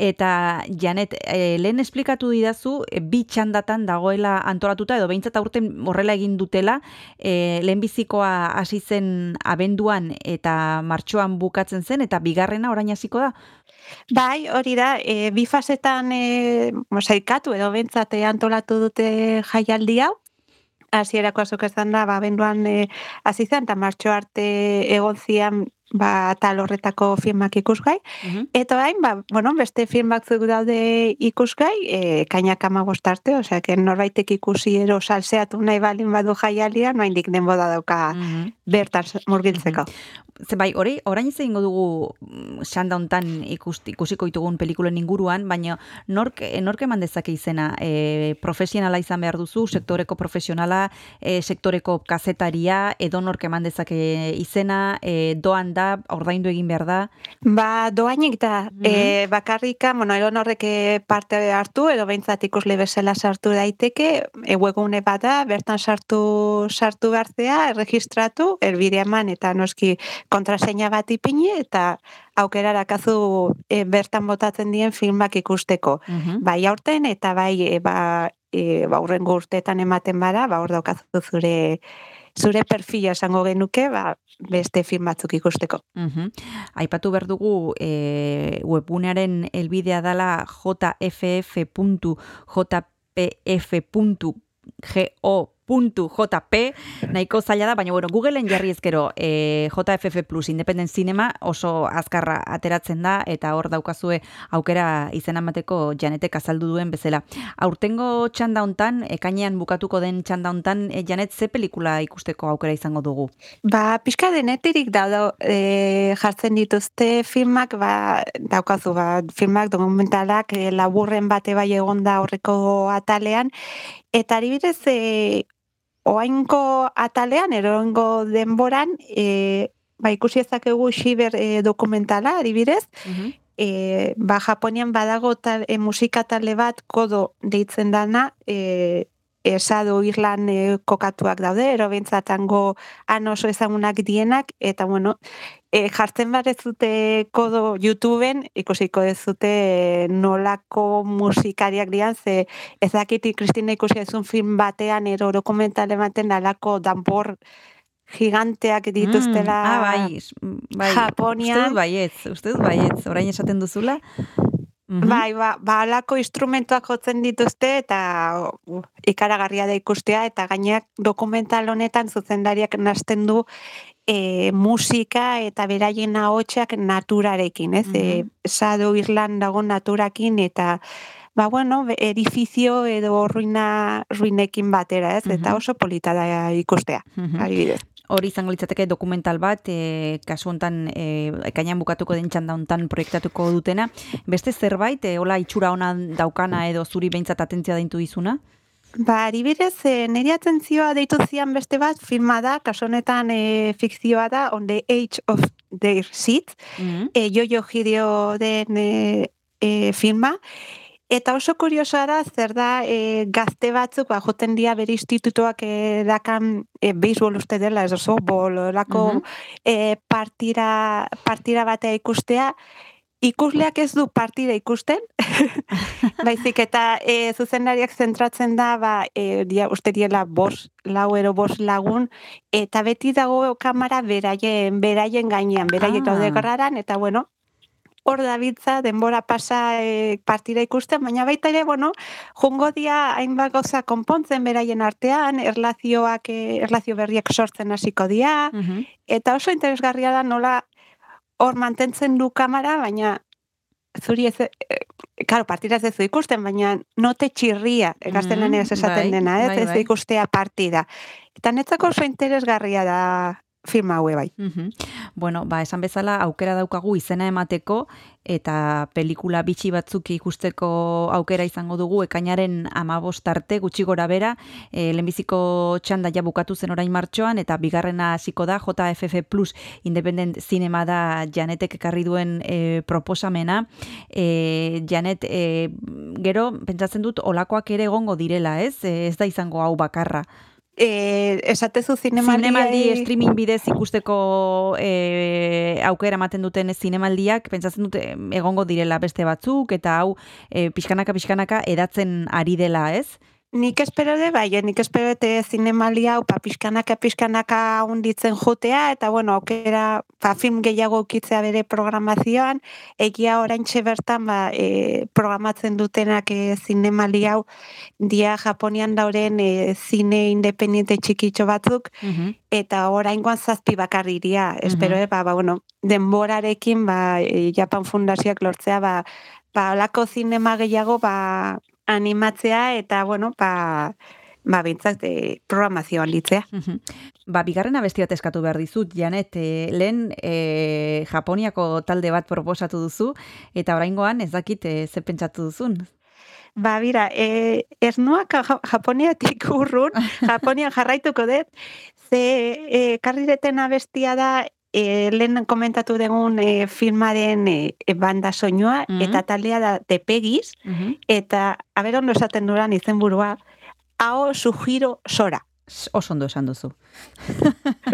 Eta Janet, e, lehen esplikatu didazu, e, bi txandatan dagoela antolatuta, edo behintzat aurten horrela egin dutela, e, lehenbizikoa hasi zen abenduan eta martxoan bukatzen zen, eta bigarrena orain hasiko da? Bai, hori da, e, bi fasetan e, mosaikatu edo bentsate antolatu dute jaialdi hau, hasierako azok esan da, ba, benduan e, hasi zen, eta martxo arte egon zian ba, tal horretako filmak ikusgai. Mhm. Eta orain, ba, bueno, beste film batzuk daude ikusgai, e, kainak amagost arte, osea, que norbaitek ikusi ero salseatu nahi balin badu jaialia, noain dik denboda dauka Mhm. bertan murgiltzeko. Ze bai, hori, orain ez egingo dugu mm, xanda hontan ikust, ikusiko ditugun pelikulen inguruan, baina nork, eh, nork eman dezake izena e, profesionala izan behar duzu, sektoreko profesionala, e, sektoreko kazetaria, edo nork eman dezake izena, e, doan da, ordaindu egin behar da. Ba, doainik da, e, bakarrika, bueno, egon horrek parte hartu, edo behintzat ikusle bezala sartu daiteke, e, webgune bada, bertan sartu sartu behartzea, erregistratu, erbide eman, eta noski kontraseina bat ipini, eta aukerarakazu e, bertan botatzen dien filmak ikusteko. Mhm. Bai aurten, eta bai, e, ba, e, ba, urrengo urteetan ematen bada, ba, hor daukazu zure zure perfila esango genuke, ba, beste film batzuk ikusteko. Mhm. Aipatu behar dugu e, webgunearen elbidea dala jff.jpf.go.jp nahiko zaila da, baina bueno, Googleen jarri ezkero e, JFF Plus Independent Cinema oso azkarra ateratzen da eta hor daukazue aukera izena emateko Janetek azaldu duen bezala. Aurtengo txanda hontan, ekainean bukatuko den txanda hontan, e, Janet ze pelikula ikusteko aukera izango dugu? Ba, pixka deneterik da, e, jartzen dituzte filmak, ba, daukazu, ba, filmak dokumentalak e, laburren bate bai egonda horreko atalean, eta adibidez, e, oainko atalean, eroengo denboran, e, ba, ikusi ezakegu xiber e, dokumentala, adibidez, e, ba, Japonian badago tal, e, musika talde bat kodo deitzen dana, e, esado Irlan e, kokatuak daude, ero bentsatango han oso ezagunak dienak, eta bueno, e, jartzen bat ez dute kodo YouTubeen, ikusiko ez dute e, nolako musikariak dian, ze ez dakit Kristina ikusi ezun film batean, ero dokumentale baten alako danbor giganteak dituztela Mm, ah, bai, bai. Japonian. Uste dut baietz, uste dut baietz, orain esaten duzula. Mhm. Bai, ba, ba alako instrumentuak jotzen dituzte eta uh, ikaragarria da ikustea eta gaineak dokumental honetan zuzendariak nasten du e, musika eta beraien ahotsak naturarekin, ez? E, Sado Irland dago naturakin eta ba bueno, edifizio edo ruina ruinekin batera, ez? Eta Mhm. oso polita da ikustea. Mhm. Adibidez. Hori izango litzateke dokumental bat, e, kasu hontan e, ekainan bukatuko den txanda hontan proiektatuko dutena. Beste zerbait, e, hola itxura ona daukana edo zuri behintzat atentzia deintu dizuna? Ba, adibidez, e, niri atentzioa deitu zian beste bat, filma da, kasu honetan e, fikzioa da, on the age of their seat, Mhm. e, jojo hideo den e, e, filma, Eta oso kuriosoa da, zer da e, gazte batzuk, ba, joten dia bere institutuak e, dakan e, beisbol uste dela, ez softball, lako Mhm. e, partira, partira batea ikustea, ikusleak ez du partida ikusten, baizik eta e, zuzendariak zentratzen da, ba, e, dia, uste diela bos, lau ero bos lagun, eta beti dago kamera beraien, beraien gainean, beraiek Ah. daude garraran, eta bueno, hor dabiltza denbora pasa e, partida ikusten, baina baita ere, bueno, jungo dia hainbat gauza konpontzen beraien artean, erlazioak, e, erlazio berriak sortzen hasiko dia, Mhm. eta oso interesgarria da nola hor mantentzen du kamera, baina zuri ez, e, Karo, partida ez duzu ikusten, baina note txirria, gaztelaniaz Mhm, esaten bai, dena, ez, bai, ez bai. ikustea partida. Eta netzako oso interesgarria da film haue bai. Mhm. Bueno, ba, esan bezala aukera daukagu izena emateko eta pelikula bitxi batzuk ikusteko aukera izango dugu ekainaren amabost arte gutxi gora bera, e, lehenbiziko txanda ja bukatu zen orain martxoan eta bigarrena hasiko da JFF Plus Independent Cinema da Janetek ekarri duen e, proposamena. E, Janet, e, gero pentsatzen dut olakoak ere egongo direla, ez? E, ez da izango hau bakarra. E, esatezu zinemaldi... Zinemaldi streaming bidez ikusteko e, aukera ematen duten zinemaldiak, pentsatzen dute egongo direla beste batzuk, eta hau e, pixkanaka pixkanaka edatzen ari dela, ez? nik espero de bai, eh, nik espero de zinemali hau ba, pa pizkanaka eh, pizkanaka hunditzen jotea eta bueno, aukera pa film gehiago ukitzea bere programazioan, egia oraintxe bertan ba, e, programatzen dutenak e, zinemali hau dia Japonian dauren e, zine independente txikitxo batzuk mm -hmm. eta oraingoan zazpi bakarriria, espero mm -hmm. de, ba, ba, bueno, denborarekin ba, e, Japan Fundazioak lortzea ba, ba, olako zinema gehiago ba, animatzea eta, bueno, pa, ba, ba bintzat, e, eh, programazioa litzea. Ba, bigarren abesti bat eskatu behar dizut, Janet, e, lehen e, Japoniako talde bat proposatu duzu, eta oraingoan ez dakit e, ze pentsatu duzun. Ba, bira, e, ez nuak Japoniatik urrun, Japonian jarraituko dut, ze e, karrireten abestia da e, lehen komentatu dugun e, filmaren e, banda soinua, mm -hmm. eta taldea da tepegiz, mm -hmm. eta aberon esaten duran izenburua, hau sugiro sora. Osondo esan duzu.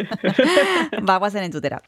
ba, guazen entzutera.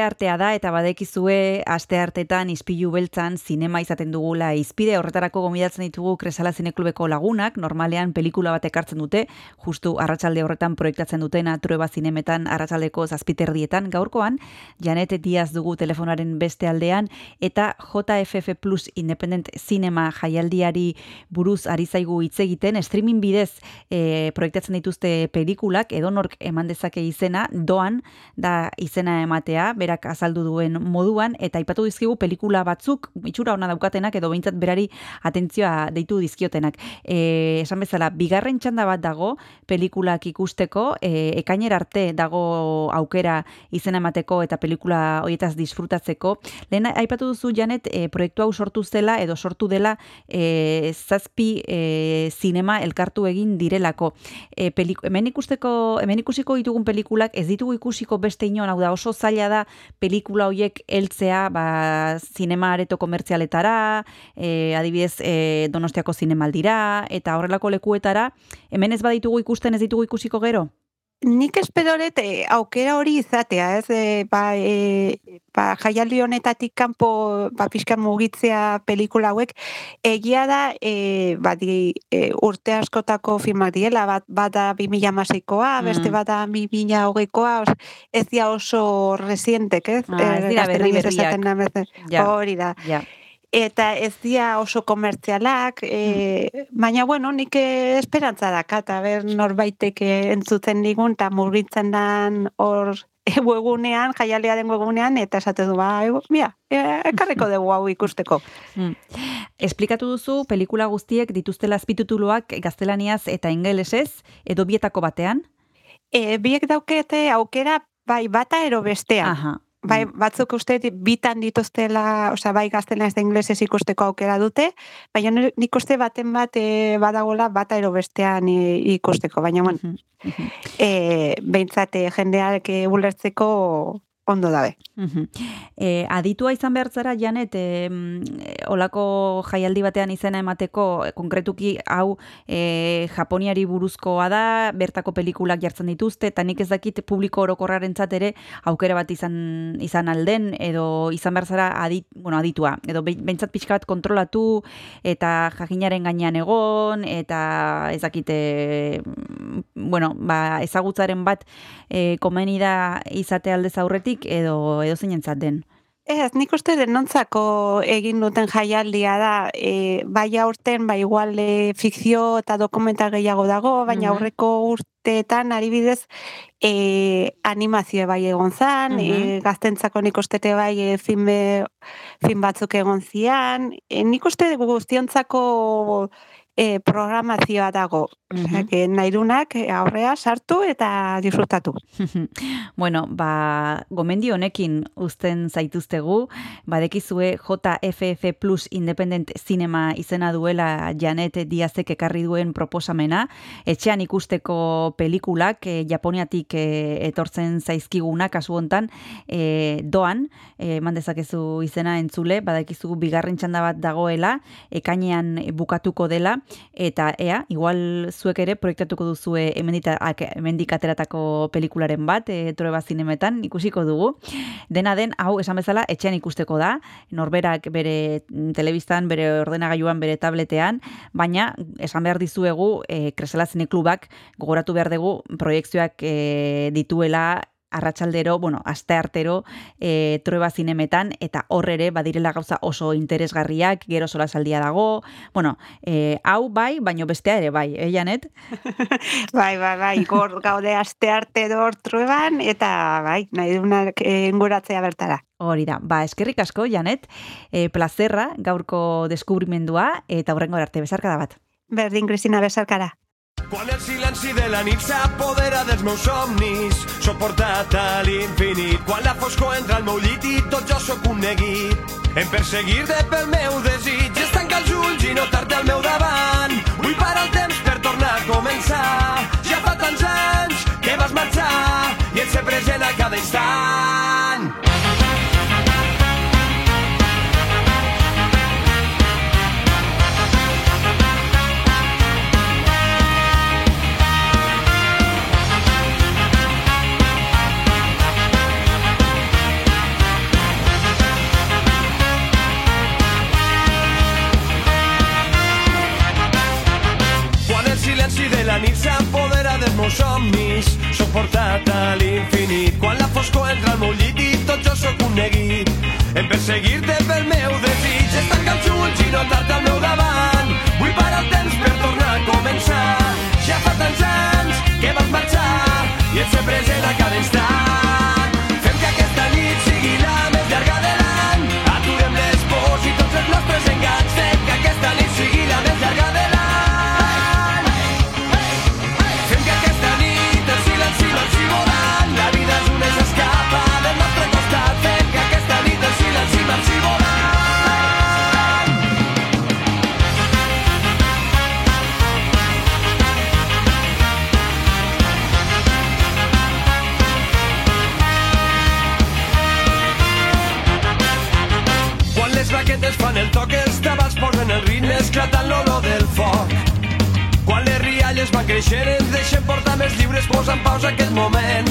Asteartea da eta badekizue asteartetan izpilu beltzan zinema izaten dugula. Izpide horretarako gomidatzen ditugu Kresala Zineklubeko lagunak, normalean pelikula bat ekartzen dute, justu arratsalde horretan proiektatzen dutena trueba zinemetan arratsaldeko zazpiterdietan. Gaurkoan, Janet Diaz dugu telefonaren beste aldean eta JFF Plus Independent Cinema jaialdiari buruz ari zaigu hitz egiten, streaming bidez e, proiektatzen dituzte pelikulak, edonork eman dezake izena, doan da izena ematea, berak azaldu duen moduan, eta aipatu dizkigu pelikula batzuk, itxura ona daukatenak, edo behintzat berari atentzioa deitu dizkiotenak. E, esan bezala, bigarren txanda bat dago, pelikulak ikusteko, e, ekainer arte dago aukera izena emateko eta pelikula horietaz disfrutatzeko. Lehen aipatu duzu, Janet, e, proiektu hau sortu zela, edo sortu dela, e, zazpi e, zinema elkartu egin direlako. E, peliku, hemen ikusteko, hemen ikusiko ditugun pelikulak ez ditugu ikusiko beste inon, hau da oso zaila da pelikula hoiek heltzea ba, zinema areto komertzialetara, e, adibidez e, donostiako zinemaldira, eta horrelako lekuetara, hemen ez baditugu ikusten ez ditugu ikusiko gero? Nik esperoret eh, aukera hori izatea, ez? E, ba, e, ba, jaialdi honetatik kanpo ba, pixkan mugitzea pelikula hauek, egia da e, ba, di, e, urte askotako filmak diela, bat, bat da 2006koa, beste bat da 2008koa, os, ez dia oso resientek, ez? Ah, ez dira berri berriak. Hori da. Ja. Eta ez dia oso komertzialak, e, baina bueno, nik eh, esperantza daka, eta ber norbaitek eh, entzuten digun, eta murgitzen dan hor eh, webunean, jaialearen webunean, eta esate du, ba, mira, ekarriko dugu hau ikusteko. Mm. Esplikatu duzu, pelikula guztiek dituztela azpitutuluak gaztelaniaz eta ingelesez, edo bietako batean? E, biek daukete aukera bai bata ero bestea. Aha. Bai, batzuk uste bitan dituztela, osea, bai gaztelanez eta inglesez ikusteko aukera dute, baina ni- nik uste baten bat e, badagola bata ero bestean e, ikusteko, baina bueno, Mhm, mhm. e, behintzat e, jendeak ulertzeko ondo dabe. Mhm. E, aditua izan behar zara, Janet, e, olako jaialdi batean izena emateko, e, konkretuki hau e, Japoniari buruzkoa da, bertako pelikulak jartzen dituzte, eta nik ez dakit publiko orokorraren ere aukera bat izan, izan alden, edo izan behar zara adit, bueno, aditua, edo behin- behintzat pixka bat kontrolatu, eta jakinaren gainean egon, eta ez dakite, bueno, ba, ezagutzaren bat e, komeni da izate aldez aurretik edo edo zeinentzat den. Ez, nik uste denontzako egin duten jaialdia da, e, bai aurten, bai igual e, fikzio eta dokumental gehiago dago, baina Mhm. aurreko urteetan adibidez e, animazio bai egon zan, e, Mhm. gaztentzako nik ustete bai e, filme, film batzuk egon zian, e, nik uste guztiontzako e, programazioa dago. Osea, Mhm. que nahirunak e, aurrea sartu eta disfrutatu. bueno, ba, gomendio honekin uzten zaituztegu, badekizue JFF Plus Independent Cinema izena duela Janet Diazek ekarri duen proposamena, etxean ikusteko pelikulak e, Japoniatik e, etortzen zaizkiguna kasu hontan e, doan, e, eman dezakezu izena entzule, badakizu bigarren txanda bat dagoela, ekainean bukatuko dela, eta ea, igual zuek ere proiektatuko duzue hemendik ateratako pelikularen bat, e, Trueba zinemetan, ikusiko dugu. Dena den, hau, esan bezala, etxean ikusteko da, norberak bere mm, telebistan, bere ordenagailuan, bere tabletean, baina, esan behar dizuegu, e, Kresala Zine Klubak gogoratu behar dugu proiektzioak e, dituela arratsaldero, bueno, aste artero e, trueba zinemetan, eta hor ere badirela gauza oso interesgarriak, gero sola saldia dago, bueno, e, hau bai, baino bestea ere bai, eh, Janet? Bai, bai, bai, gor gaude aste arte dor trueban, eta bai, nahi dunak enguratzea bertara. Hori da, ba, eskerrik asko, Janet, e, plazerra, gaurko deskubrimendua, eta horrengo arte bezarkada bat. Berdin, Cristina, besarkara. Quan el silenci de la nit s'apodera dels meus somnis, suportat a l'infinit. Quan la foscor entra al meu llit i tot jo sóc un neguit. Em perseguir-te pel meu desig és tancar els ulls i notar-te al meu davant. Vull parar el temps per tornar a començar. Ja fa tants anys que vas marxar i et sé present a cada instant. Nit s'apodera dels meus somnis. Soc portat a l'infinit. Quan la foscor entra al meu llit i tot jo sóc un neguit. En perseguir-te pel meu desig. És tancar els ulls i notar-te al meu davant. Vull parar el temps per tornar a començar. Ja fa tants anys que vas marxar i et sé present a cada instant. Esclatant l'olor del foc. Quan les rialles van creixent, ens deixen portar més lliures, posa en pausa aquest moment.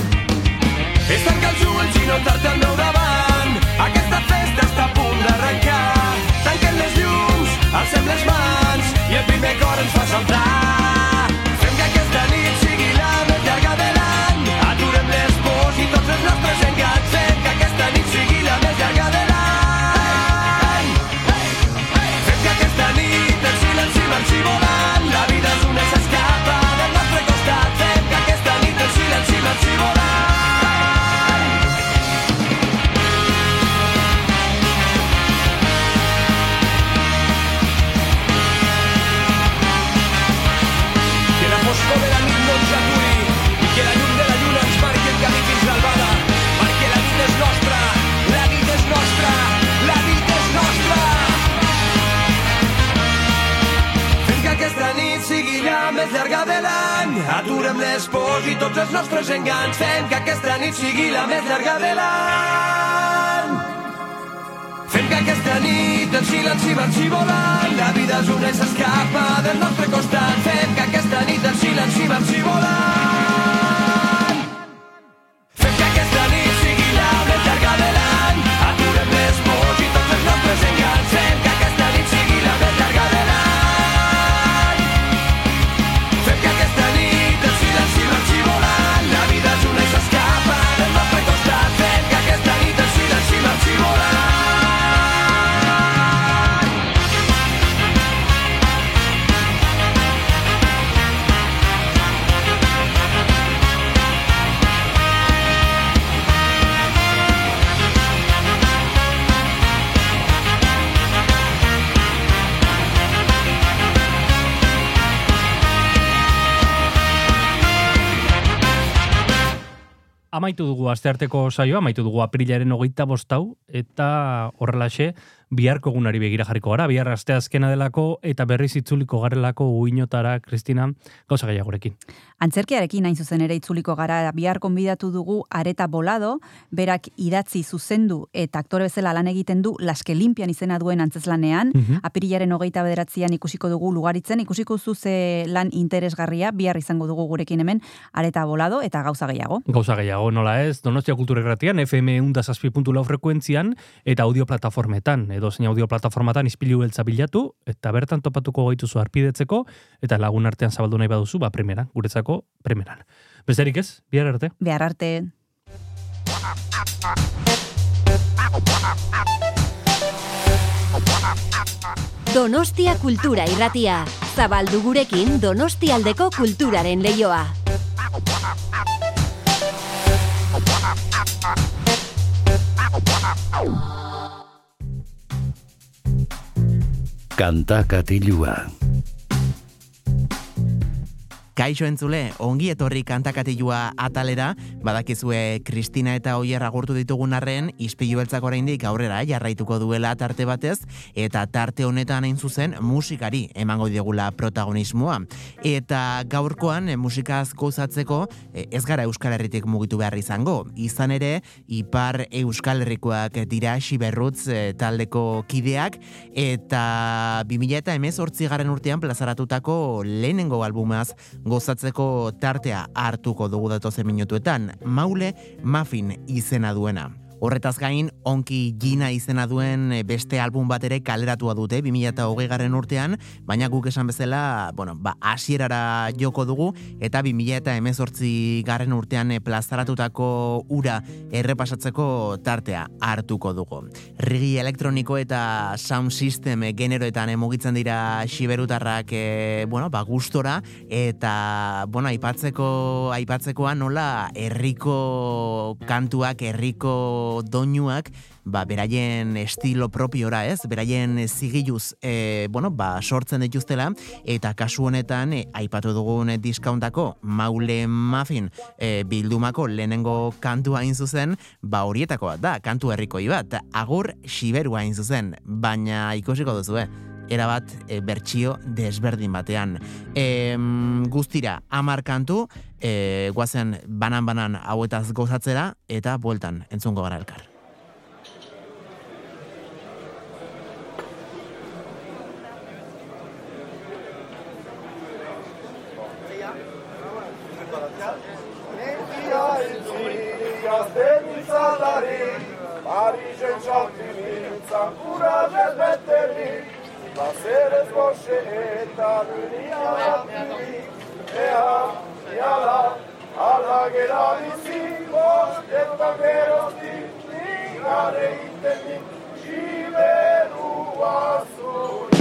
És tancar els ulls i notar-te al meu davant. Aquesta festa està a punt d'arrencar. Tanquen les llums, alcem les mans i el primer cor ens fa saltar. La més llarga de l'any. Aturem les pors i tots els nostres enganys. Fem que aquesta nit sigui la més llarga de l'any. Fem que aquesta nit el silenci marxi volant. La vida és una i s'escapa del nostre costat. Fem que aquesta nit el silenci marxi volant. Amaitu dugu astearteko saioa, amaitu dugu aprilaren hogeita bostau, eta horrelaxe, biharko egunari begira jarriko gara, bihar aste azkena delako, eta berriz itzuliko garelako uinotara, Kristina, gauza gehiagorekin. Antzerkiarekin hain zuzen ere itzuliko gara bihar konbidatu dugu Areta Bolado, berak idatzi zuzendu eta aktore bezala lan egiten du Laske Limpian izena duen antzeslanean, Mhm. apirilaren hogeita bederatzean ikusiko dugu lugaritzen, ikusiko zuze lan interesgarria, bihar izango dugu gurekin hemen Areta Bolado eta gauza gehiago. Gauza gehiago, nola ez, Donostia Kultura Irratian, FM undazazpi.lau frekuentzian, eta audio plataformetan, edo zein audio plataformatan ispilu beltza bilatu, eta bertan topatuko gaituzu arpidetzeko, eta lagun artean zabaldu nahi baduzu, ba, primeran, guretzako primeran. Besterik ez, bihar arte. Behar arte. Donostia Kultura Irratia. Zabaldu gurekin Donostialdeko kulturaren leioa. Kanta katilua. Kaixo entzule, ongi etorri kantakatilua atalera, badakizue Kristina eta Oier agurtu ditugun arren, ispilu beltzak oraindik aurrera jarraituko duela tarte batez, eta tarte honetan hain zuzen musikari emango diegula protagonismoa. Eta gaurkoan e, musika asko usatzeko e, ez gara Euskal Herritik mugitu behar izango. Izan ere, Ipar Euskal Herrikoak dira Xiberrutz e, taldeko kideak, eta 2000 eta garren urtean plazaratutako lehenengo albumaz gozatzeko tartea hartuko dugu datozen minutuetan, maule muffin izena duena. Horretaz gain, onki gina izena duen eh, beste album bat ere kaleratua dute 2008 garren urtean, baina guk esan bezala, bueno, ba, asierara joko dugu, eta 2008 garren urtean eh, plazaratutako ura errepasatzeko tartea hartuko dugu. Rigi elektroniko eta sound system eh, generoetan emugitzen dira xiberutarrak e, bueno, ba, gustora, eta bueno, aipatzeko aipatzekoa nola herriko kantuak, herriko doinuak, ba, beraien estilo propiora, ez? Beraien zigiluz, e, bueno, ba, sortzen dituztela, eta kasu honetan, e, aipatu dugun diskauntako, maule muffin e, bildumako lehenengo kantua hain zuzen, ba, horietako bat da, kantu herrikoi bat, agur siberua hain zuzen, baina ikusiko duzu, eh? Erabat e, bertsio desberdin batean. E, guztira, amar kantu, e, guazen banan-banan hauetaz gozatzera, eta bueltan entzungo gara elkar. Parisen txalpinitzan kurazen beterik Baseres Moshe et Aruni Atiri Ea Yala Ala Geradisi Mos et Bageros Di Nigare Itemi Shiveru Asuri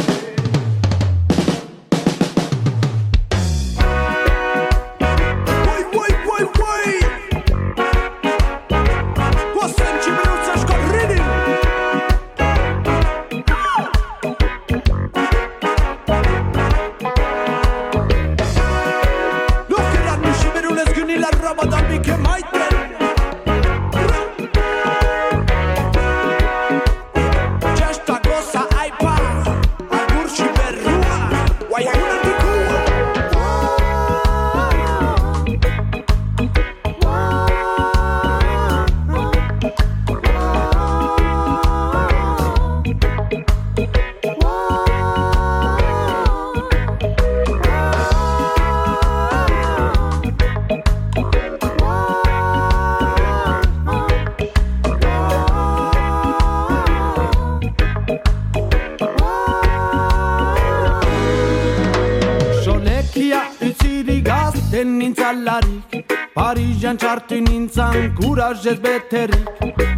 Parisan txartu nintzan kurazez beterik.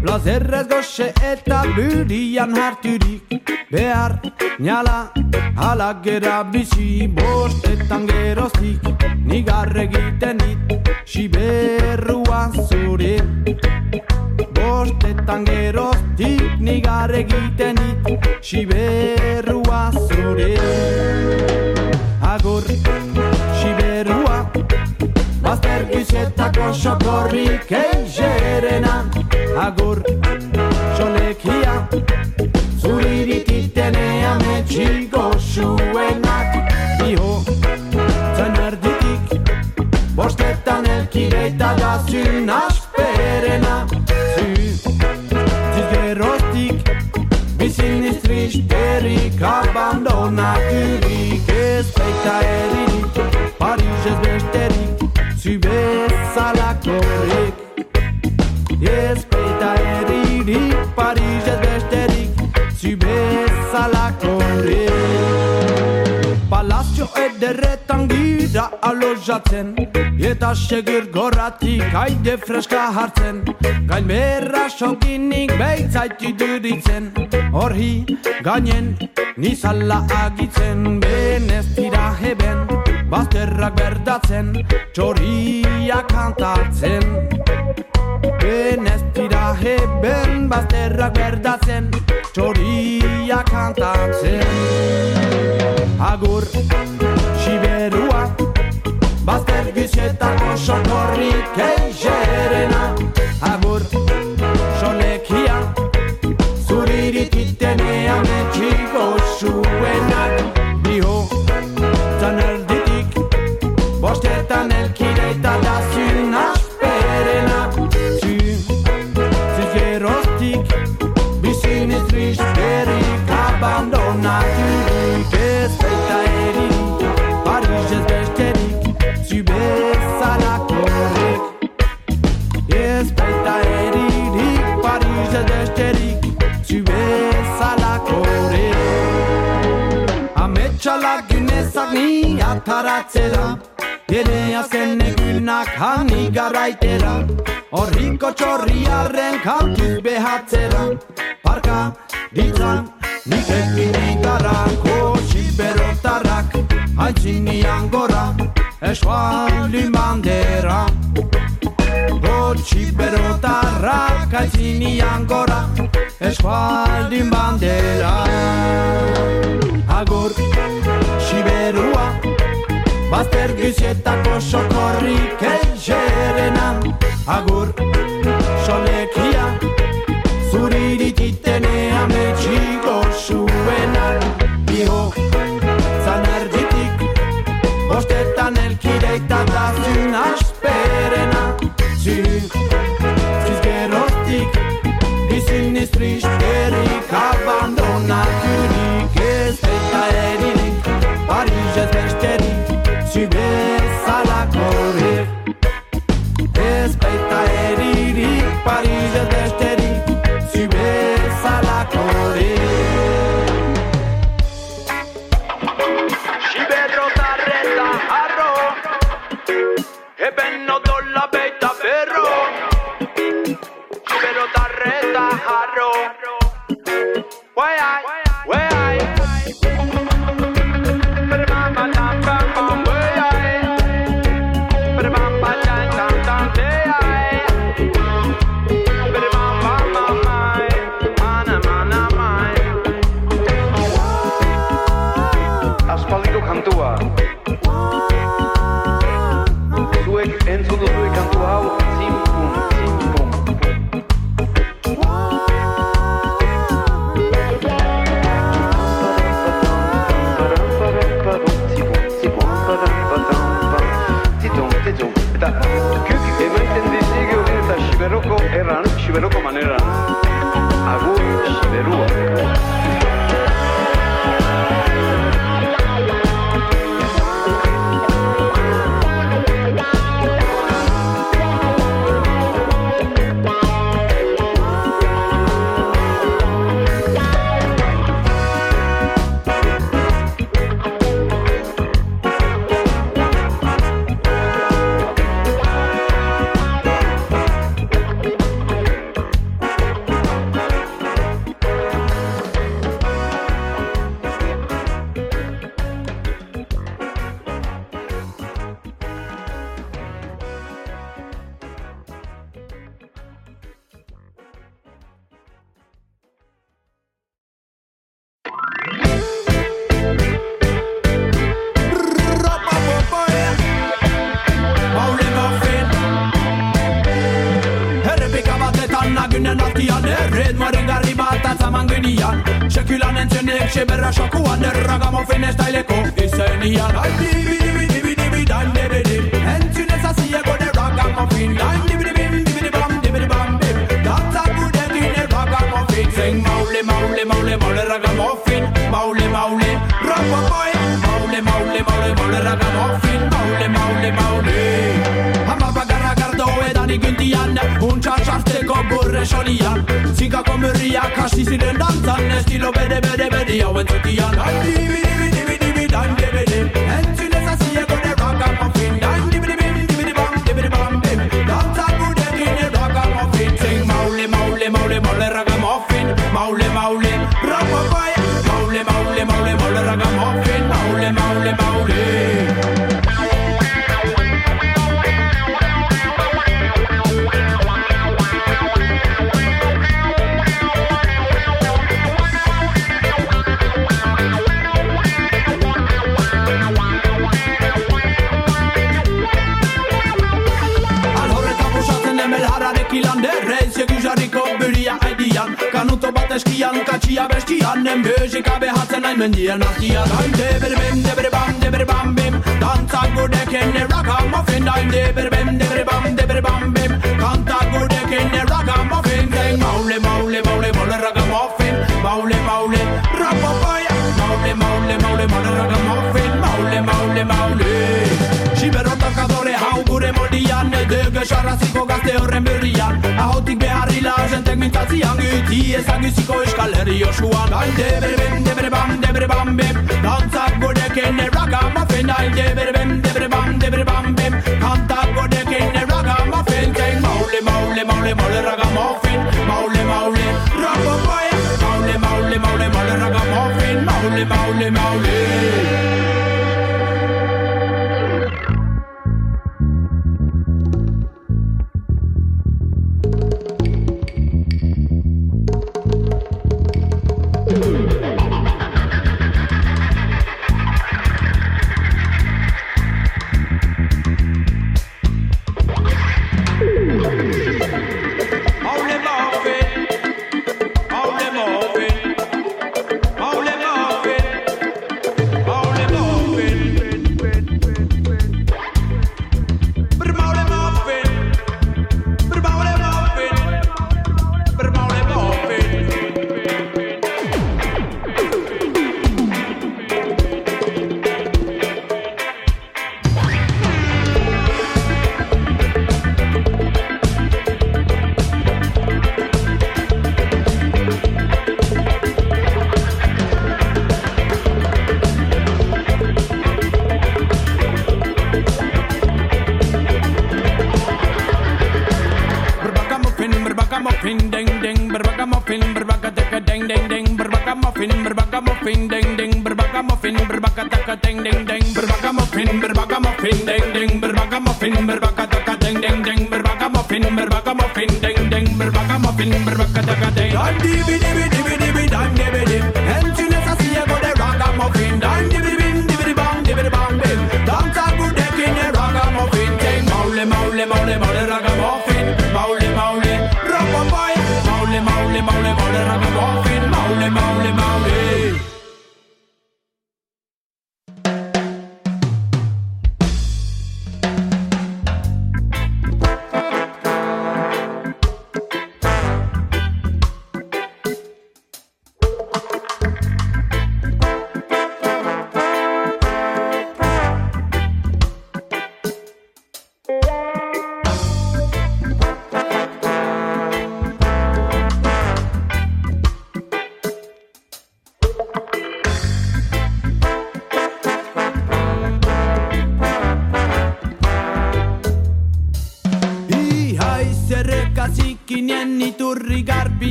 Plazerrez goxe eta burian harturik. Behar, nala, ala gera bizi Bostetan geroztik, nigar egiten dit Siberrua zure Bostetan geroztik, nigar egiten dit Siberrua zure siberua Bazter gizetako sokorrik eigerena Agur, solekia Zurirititenea metxiko zuenak. Iho, zen erditik Bostetan elkideita da zun asperena. Zu, zizgeroztik Biziniz tristerik abandonaturik Ez baita Parisez besterik Zu bezalakorik Ez baita eririk, Parisez besterik Zu bezalakorik Palazio ederretan gira alojatzen Eta segir gorratik haide freska hartzen Gain berra sokinik behitzait iduritzen Horri gainen nizala agitzen Benez tira heben bazterrak berdatzen Txoria kantatzen. Benez tira heben bazterrak berdatzen Txoria kantatzen. Agur, Bazter gizetako sokorrik eigerena Agur, solekia Zurirititenea metxiko zuenak gauzak ni ataratzera Ere azken egunak hani garaitera. Horriko txorriaren kautuz behatzera Parka, ditza, nik ekin ikarako Siberotarrak, haitzin iangora Eskualdi bandera Eskualdi bandera gotxi berotarrak aizinian gora eskualdin bandera. Agur siberua bazter gizietako sokorrik elxerena agur solekia zuririk itenea metxiko zuena. Biho zanerditik bostetan elkireita da zuna syr Tysk erotik, die Sinn ist richtig Why I? de loca manera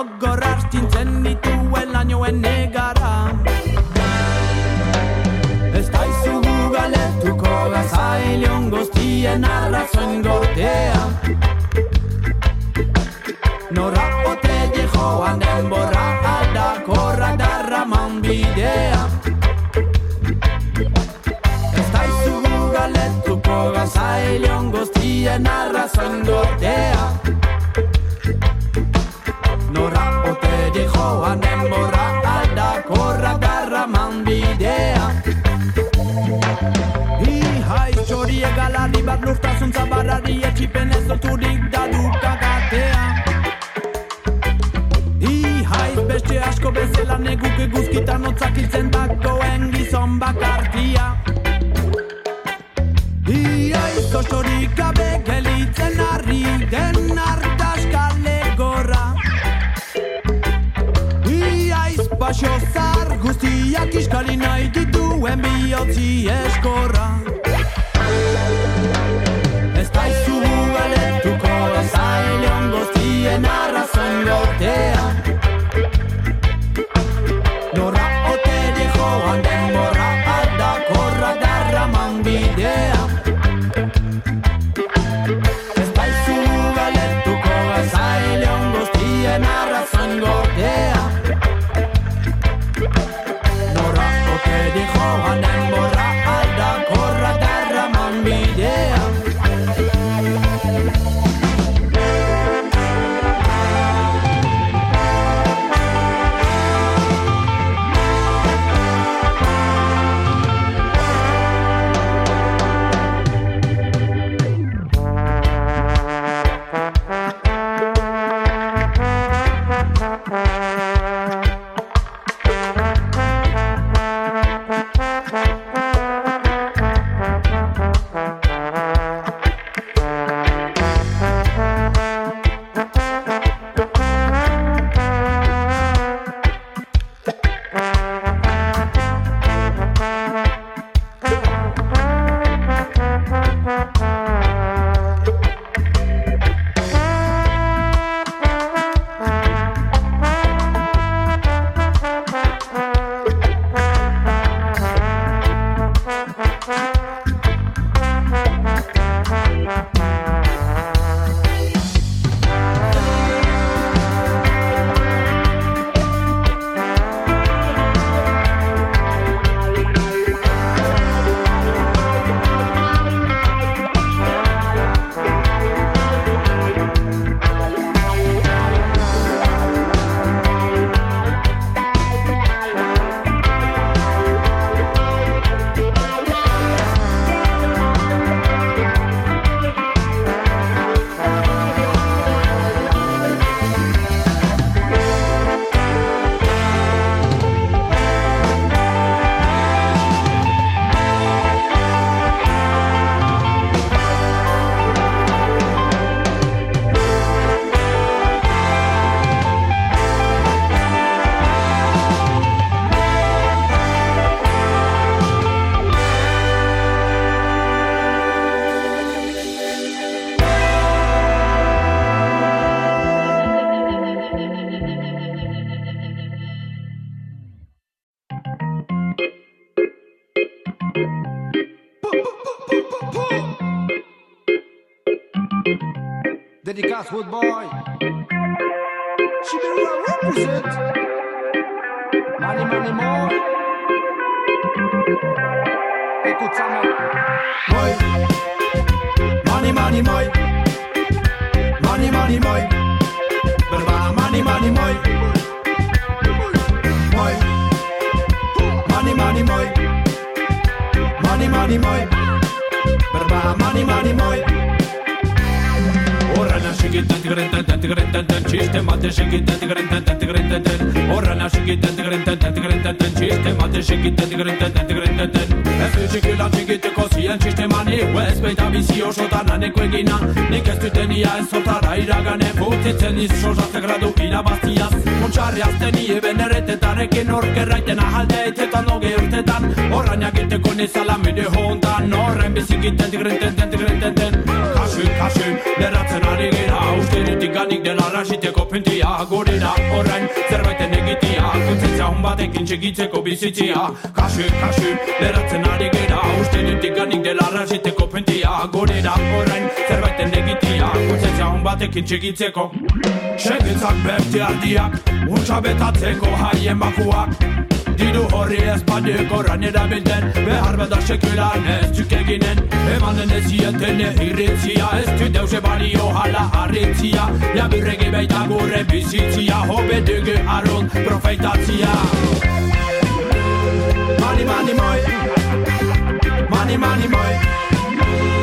gogorrar tintzen dituen lainoen negara. Ez daizu gugaletuko gazailion goztien arrazoen gortea. Nora ote di joan denborra alda korra darraman bidea. Ez daizu gugaletuko gazailion goztien arrazoen gortea. Ipen ez zonturik da dukagatea. Ihaiz beste asko bezala neguk eguzkitan otzak hiltzen dagoen gizon bakartia. Ihaiz kostorik gabe gelitzen harri den hartaskale gorra Ihaiz pasio zar guztiak iskali nahi dituen bihotzi eskorra Dedicace Wood Boy. Shibirua represent. Money, money, more. Écoute-moi. Moi. Money, money, moi. Money, money, moi. Berbana, money, money, moi. Moi. Money, money, moi. Money, money, moi. Berbana, money, money, moi. Orana shigiten tigren ten tigren ten ten chiste mate shigiten tigren ten ten tigren ten ten Orana shigiten tigren ten ten tigren ten ten chiste mate shigiten tigren ten ten tigren ten ten Ez du chikila chigite kosien chiste mani Wes beita bizi oso tananeko egina Nik ez dutenia ez zotara iragane Putitzen iz sosazte gradu irabaztiaz Montxarri azteni eben erretetarekin Orkerraiten ahalde eitetan doge urtetan Orraina giteko nizala mide hontan Horren bizikiten tigren ten ten tigren ten ten Kasu, kasu, beratzen ari gira Ustenetik ganik dela rasiteko pentia Gure da orain zerbaiten egitia Kontzentzia hon batekin txegitzeko bizitzia. Kasu, kasu, beratzen ari gira Ustenetik ganik dela rasiteko pentia Gure da orain zerbaiten egitia Kontzentzia hon batekin txegitzeko Segitzak berte ardiak Untxa betatzeko haien bakuak Diru horri ez badeko ran erabilten. Behar bada sekulan ez txuk eginen. Emanen ez zieten irritzia Ez du deuse balio hala harritzia. Labirregi baita gure bizitzia Hobe dugu arun profeitatzia Mani mani moi. Mani mani moi.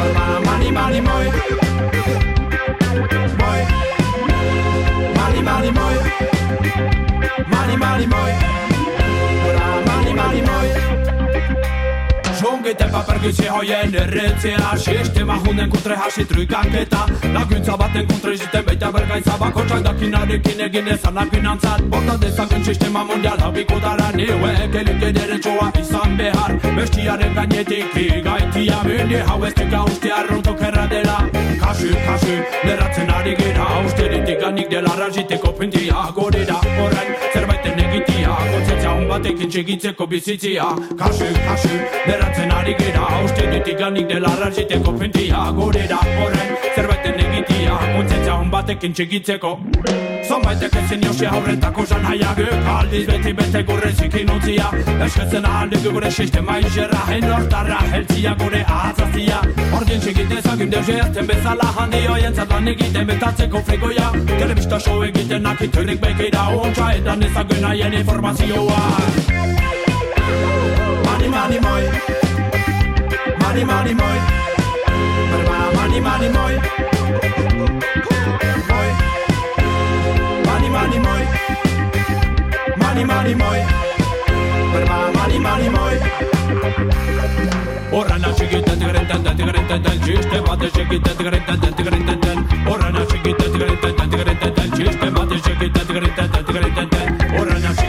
Mani mani mani moi. Moi. Mani mani moi. Mani mani moi Mani mani moi Zongiten papergizi hoien erretzea Sistema hunen kontre hasi truikaketa Laguntza baten kontre ziten beita bergaitza Bakotxak dakinarekin egin ezan alpinantzat Borda dezagun sistema mundial habiko dara Niuek elike derechoa izan behar. Bestiaren gainetik igaitia Mini hau ez tika uste arronto kerra dela. Kasu, kasu, lerratzen ari gira Austeritik ganik dela raziteko pintia Gore da, orain, zerbaiten egitia Gotzetza hon batekin txegitzeko bizitzia. Kasu, kasu, lerratzen ari gira Austeritik ganik dela raziteko pintia Gore da, orain, zerbaiten egitia Gotzetza hon batekin txegitzeko Zonbaitek ezin josi aurretako zan haiaguk Aldiz beti bete gure zikin utzia. Esketzen ahaldik gure sistema izerra Enortarra heltzia gure ahatzazia Ordin txikite zagin deus ezten bezala. Handi Oien zatan egiten betatzeko frigoia Telebista show egiten akiturrik bekeira Ontsa edan ezagun haien informazioa Money, money, moi. Money, money, moi. Barba, money, money, moi. Moi. Money, money, moi. Money, money, moi. Barba, money, money, moi. Orana chiquita tigrenta tan tigrenta tan chiste mate chiquita tigrenta tan tigrenta tan Orana chiquita tigrenta tan tigrenta tan chiste mate chiquita tigrenta tan tigrenta tan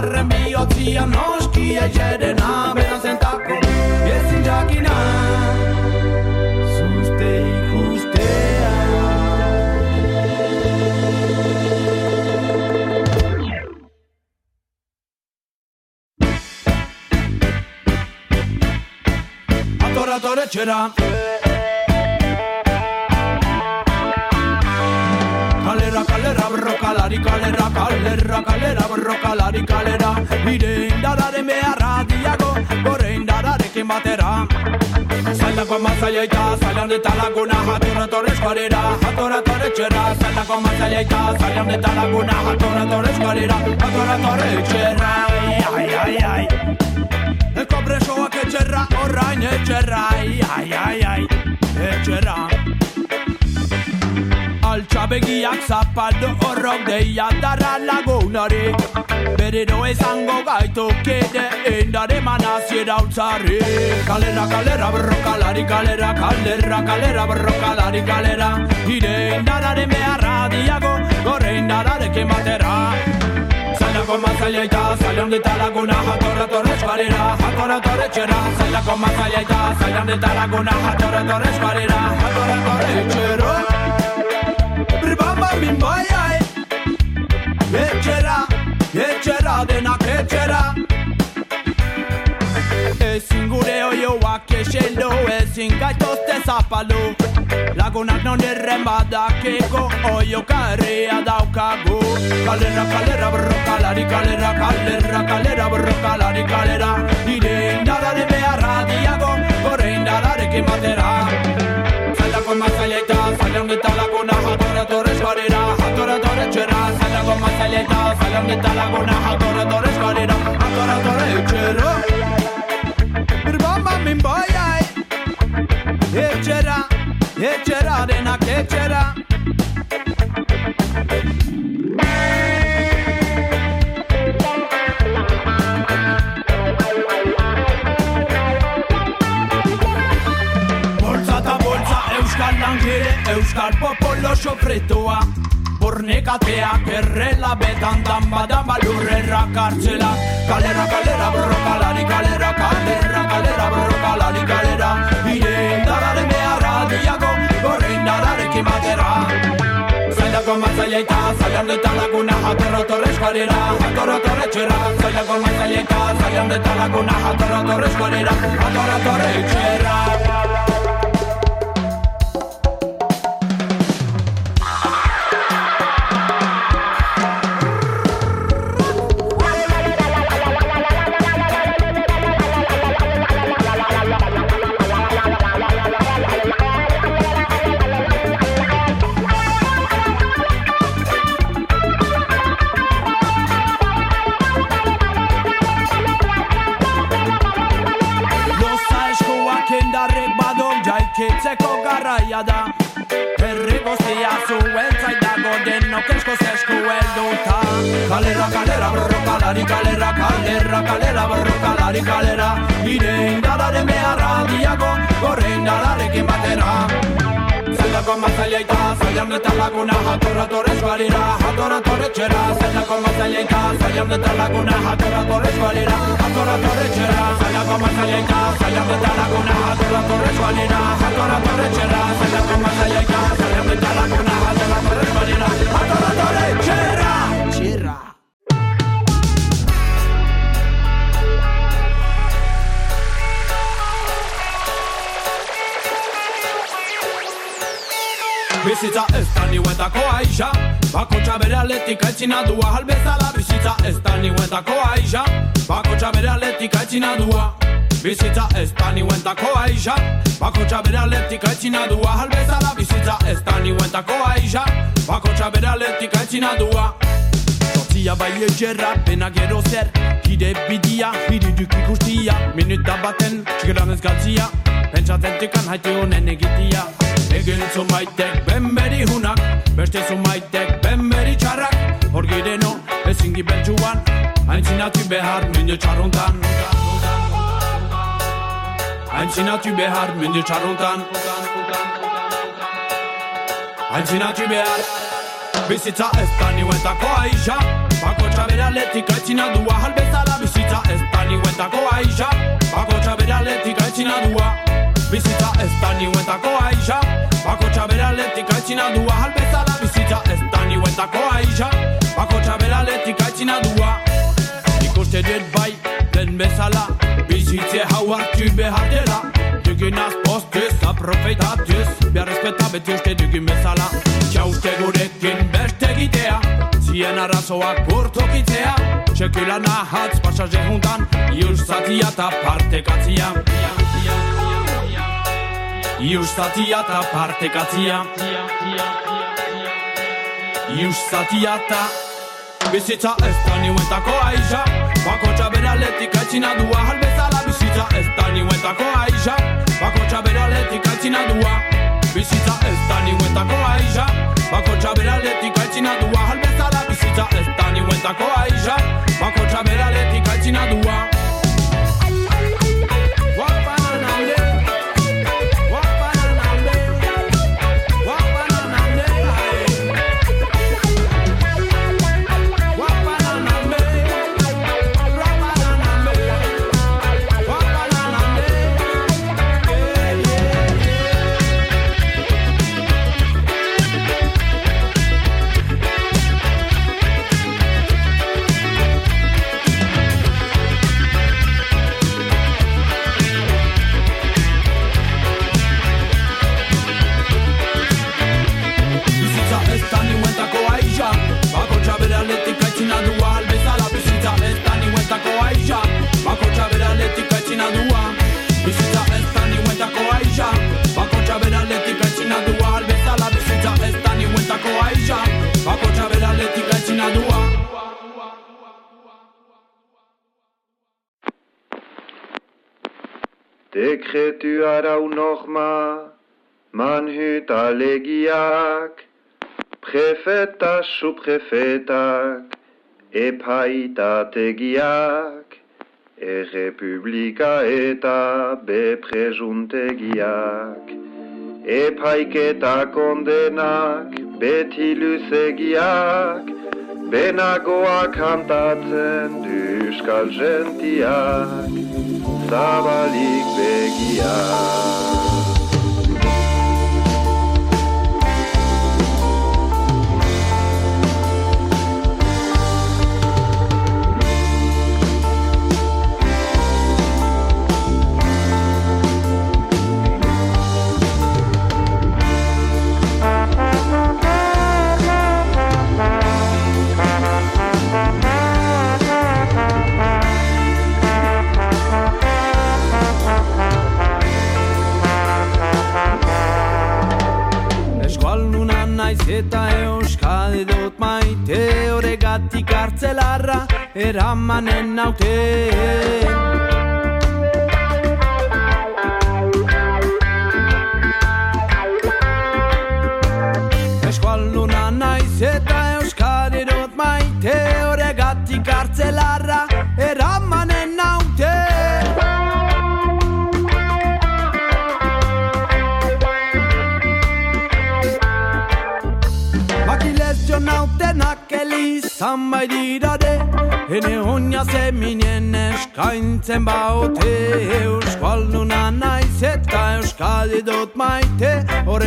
Zaharren bihotzia noski egerena, bena zentako ezin jakina. Zuzte ikustea. Atora tore txera Kalera, kalera, borrokalari, kalera, kalera, kalera, borrokalari, kalera. Ire indararen beharra diago, gore indararekin batera. Zailako mazaila eta zailan eta laguna Jatorra torre eskuarera, jatorra torre txera. Zailako mazaila eta zailan eta laguna Jatorra torre eskuarera, jatorra torre txera. Ai, ai, ai, ai. Eko presoak etxerra, orain etxerra. Ai, ai, ai, ai, etxerra Altxabegiak zapaldu horrok deia darra lagunari. Berero izango gaitu kide indare manaziera utzari Kalera, kalera, borrokalari, kalera, kalera, kalera, borrokalari, kalera. Ire indararen beharra diago, gore indararekin batera. Zailako mazaila eta zailan dita laguna Jatorra torre eskuarera, jatorra torre txera Zailako mazaila eta zailan dita laguna Jatorra torre eskuarera, jatorra torre txera Brbamba min bai ai Etxera, etxera denak etxera Ezin gure oioak eseldo Ezin gaitozte zapalu Lagunak non erren badakeko Oio karria daukagu Kalera, kalera, borrokalari, kalera Kalera, kalera, borrokalari, kalera. Nire indararen beharra diago Gore indararekin batera Zailako mazaila eta zailan eta laguna Jatorra torre eskuarera, jatorra torre txera Zailako mazaila eta zailan eta laguna Jatorra torre eskuarera, jatorra torre txera Birbamba min bai ai Etxera, etxera denak etxera Euskal popolo sofretoa Bornekateak errela betan dan badan balurrera kartzela Kalera, kalera, borrokalari, kalera, kalera, kalera, borrokalari, kalera. Ire indararen beharra diago, gorre indararekin batera. Zailan deta laguna jatorra torre eskualera Jatorra torre txera, zailako maizaieka Zailan deta laguna jatorra torre eskualera Jatorra torre txera garraia da. Herri guztia zuen zaidago denok eskoz esku helduta Kalera, kalera, borrokalari, kalera, kalera, kalera, borrokalari, kalera. Ire indararen beharra diago, gorre indararekin batera Zailako mazaileita, zailan eta laguna Jatorra torre eskualira, jatorra torre txera. Zailako mazaileita, zailan eta laguna Jatorra torre eskualira, jatorra torre txera. Zailako mazaileita, zailan eta laguna Jatorra torre eskualira, jatorra torre txera. Zailako mazaileita, zailan eta laguna Jatorra torre eskualira, jatorra torre Bizitza ez da niuetako aixa. Bakotxa bere aletik aitzina dua. Halbezala bizitza ez da niuetako aixa. Bakotxa bere aletik aitzina dua. Bizitza ez da niuetako aixa. Bakotxa bere aletik aitzina dua. Halbezala bizitza ez da niuetako aixa. Bakotxa bere aletik aitzina dua Totzia bai egerra, pena gero zer. Hide bidia, hiriduk ikustia Minuta baten, txigeran ez galtzia. Pentsatzen tikan haite honen egitia Egin zumaitek benberi hunak Beste zumaitek benberi txarrak. Hor gireno, ezin gibeltxuan Haintzinatu behar mende txarrontan. Haintzinatu behar mende txarrontan. Haintzinatu behar Bizitza ez da niuetako aixa. Bakotxa bere aletik aitzina dua Halbezala bizitza ez da niuetako aixa. Bakotxa bere aletik aitzina dua Bizitza ez da niuetako aixa. Bakotxa bere aletik aitzina dua Halbezala bizitza ez da niuetako aixa. Bakotxa bere aletik aitzina dua. Ikuste dut bai, den bezala Bizitze hau hartu behar dela. Duginaz postuz, aprofeitatuz Behar respeta beti uste dugin bezala. Txauste gurekin beste egitea. Zien arazoak urtokitzea Sekula nahatz pasaje juntan Ius zatia eta partekatzia. Ius zatia eta partekatzia. Ius zatia eta Bizitza ez da niuetako aixa. Bakotxa bere aletik aitzina dua Halbezala bizitza ez da niuetako aixa. Bakotxa bere aletik aitzina dua Bizitza ez da niuetako aixa Bakotxa bere aletik aitzina dua Halbezala bizitza ez da niuetako aixa Bakotxa bere aletik aitzina dua Dekretu arau nochma, man hüt alegiak, prefeta subprefetak, epaitategiak, errepublika eta bepresuntegiak, epaiketa kondenak, beti luzegiak, benagoak kantatzen duskal gentiak, zabalik begiak.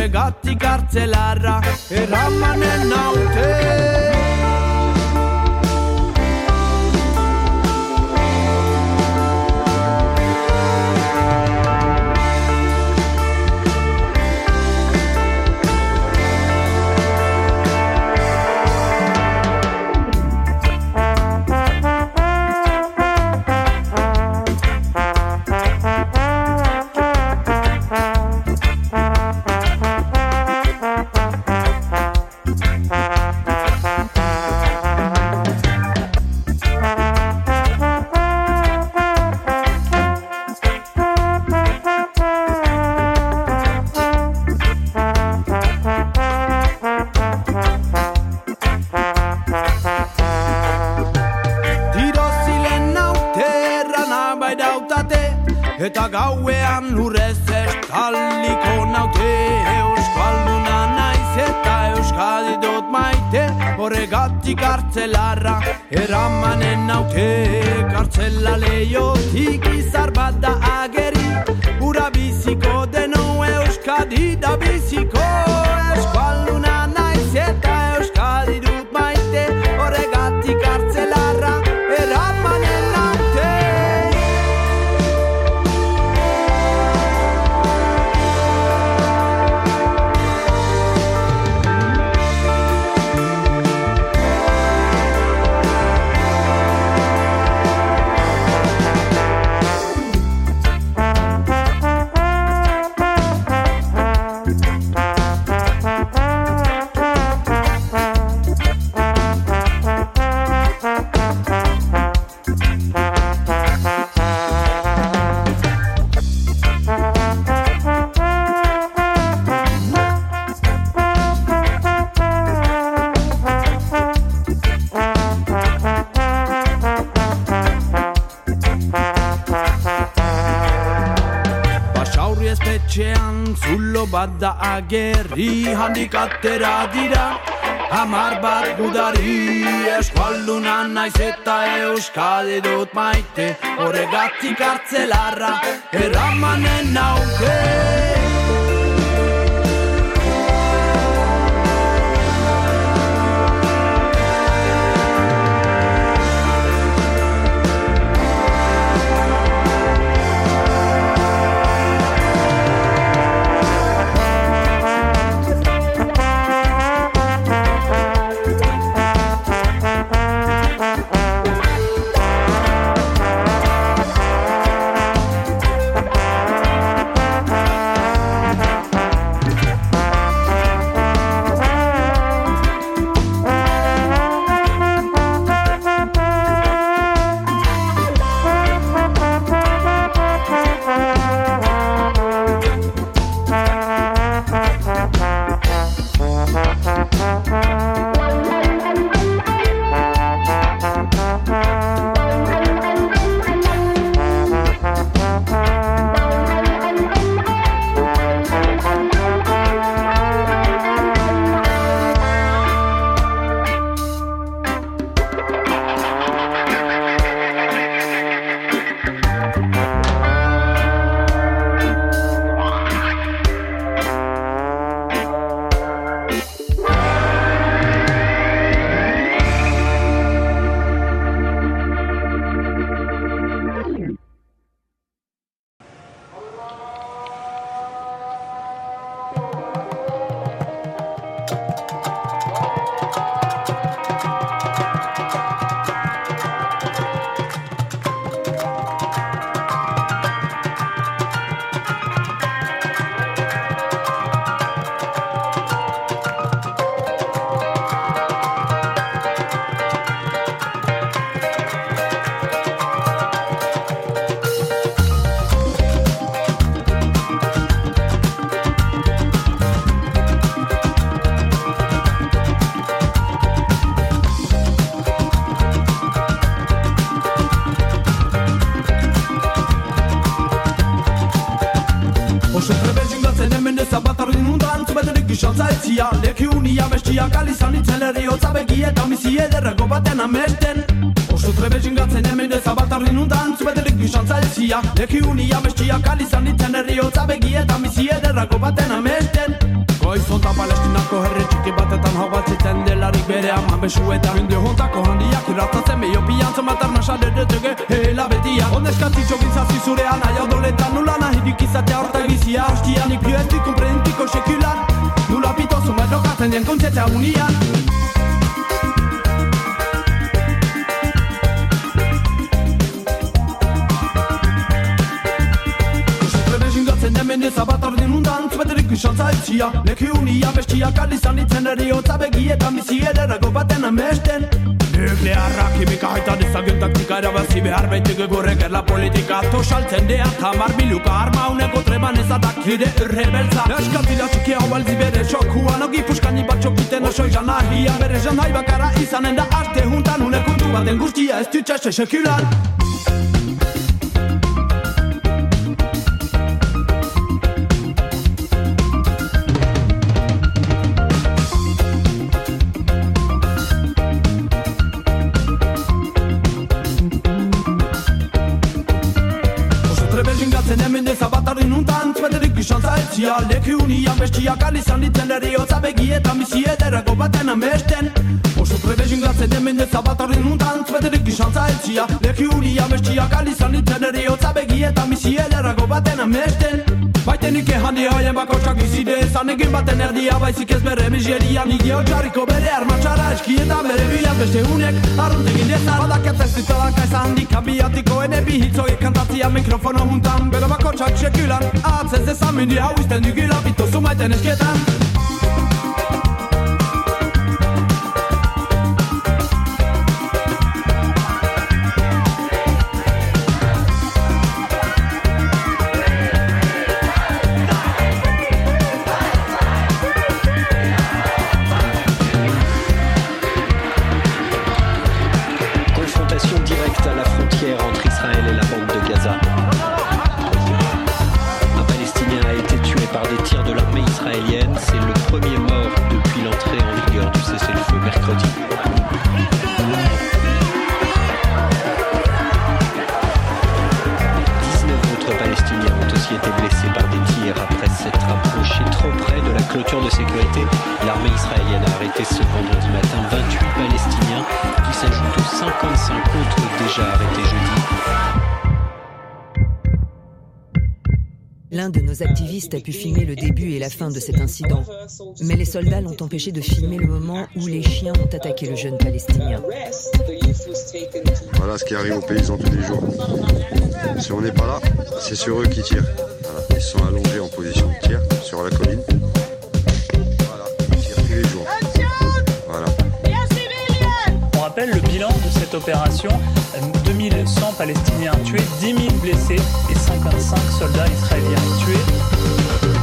Horregatik hartzelarra eramanen Horregatik hartzelarra izan zaitzia Leki unia bestiak alizan itzen herriotza begi eta mizi ederreko baten amesten Goizonta palestinako herri txiki batetan hau batzitzen delarik bere aman besu eta Hende hontako handiak irratatzen meio pian Zomatar nasa dedetege hela betia Ondeskatzi txoginzazi zurean aia odoletan Nula nahidik izatea horta bizia Hostia nik bio ez di komprendiko sekulan Nula pito zumerrokatzen dien kontzetzea unian izan zaitzia Leki unia bestiak alizan itzen eriotza begi eta mizi ederako baten amesten. Nuklearra kimika haita dezagun taktika erabazi behar baitik egorrek erla politika. Tosaltzen dea tamar biluka arma uneko treban ezatak kide rebeltza Eskatila txiki hau alzi bere xokuan Ogi puskani bat txokiten oso izan ahia. Bere jan bakara izanen da arte juntan Uneko du baten guztia ez dutxe sekulan amesten Oso trebe jingatzen hemen ezabatarri nuntan Zubeterik izan zaitzia Leki unian bestiak alizan ditzen eriotza begi eta mizi ederrako baten amesten Baiten ike handi haien bakotsak bizide ezan egin baten erdia baizik ez bere miseria. Nik geotxarriko bere armatxara eski eta bere bilan beste unek. Arruntegin dezan Badaket ez ditzalak aizan dikabiatiko ene bihitzoi kantatzia mikrofono juntan Bero bakotsak sekulan atzez ezan mindi hau izten dugila bito zumaiten esketan premier mort depuis l'entrée en vigueur du cessez-le-feu mercredi. autres Palestiniens ont aussi été blessés par des tirs après s'être approchés trop près de la clôture de sécurité. L'armée israélienne a arrêté ce vendredi matin 28 Palestiniens qui s'ajoutent aux 55 autres déjà arrêtés jeudi. L'un de nos activistes a pu filmer le début et la fin de cet incident. Mais les soldats l'ont empêché de filmer le moment où les chiens ont attaqué le jeune Palestinien. Voilà ce qui arrive aux paysans tous les jours. Si on n'est pas là, c'est sur eux qui tirent. Voilà. Ils sont allongés en position de tir sur la colline. Bilan de cette opération 2100 Palestiniens tués, 10 000 blessés et 55 soldats israéliens tués.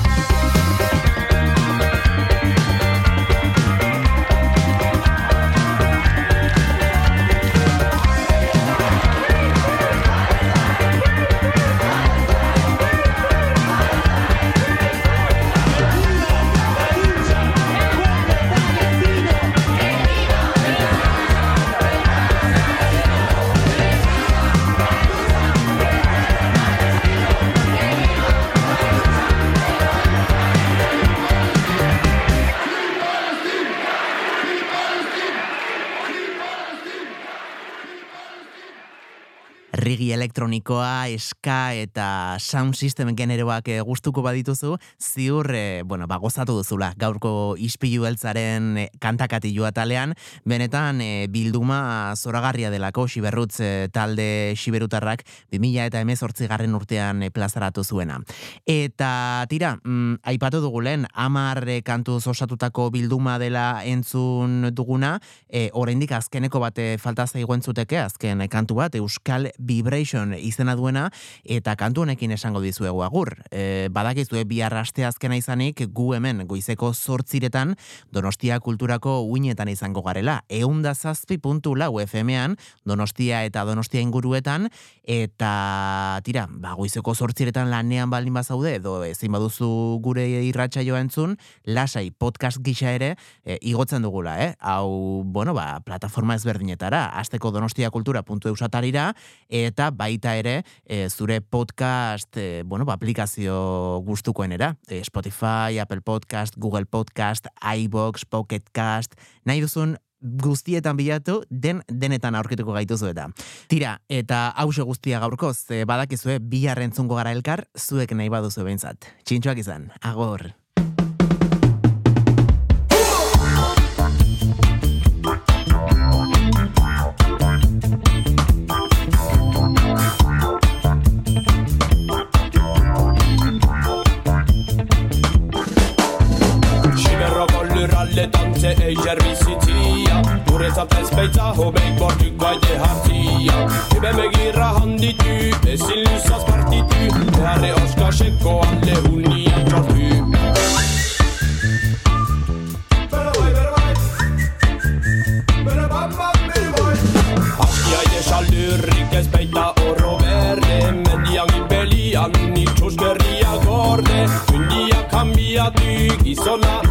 Elektronikoa, eska eta sound system generoak eh, gustuko badituzu, ziur, eh, bueno, ba, gozatu duzula gaurko ispilu beltzaren eh, kantakatiloa talean, benetan eh, bilduma zoragarria delako Xiberrutz eh, talde Xiberutarrak 2000 eta emezortzi garren urtean eh, plazaratu zuena. Eta tira, mm, aipatu dugu lehen, amar eh, kantuz osatutako bilduma dela entzun duguna, eh, oraindik azkeneko bate falta zaigu entzuteke, azken kantu bat, Euskal Vibration Vibration izena duena, eta kantu honekin esango dizuegu agur. E, badakizue bihar aste azkena izanik, gu hemen goizeko zortziretan, Donostia kulturako uinetan izango garela. Eunda zazpi puntu lau FM-an, Donostia eta Donostia inguruetan, eta tira, ba, goizeko zortziretan lanean baldin bazaude, edo ezin baduzu gure irratxa joa entzun, lasai podcast gisa ere, e, igotzen dugula, eh? Hau, bueno, ba, plataforma ezberdinetara, azteko donostiakultura.eusatarira, eta baita ere, e, zure podcast, e, bueno, ba, aplikazio gustukoenera, e, Spotify, Apple Podcast, Google Podcast, iBox, Pocket Cast, nahi duzun guztietan bilatu, den denetan aurkituko gaituzu eta. Tira, eta hause guztia gaurkoz, badakizue, bi harrentzungo gara elkar, zuek nahi baduzu behintzat. Txintxoak izan, agor. Guretzat ez baitza hobeik bortuk gaide hartzia Ebe megirra handitu, ezin luzaz partitu. Beharre oskaseko alde unian txortu Askia ide saldurrik ez baita oro berde. Mendian gibelian itxuskerria gorde. Undia kambiatu gizona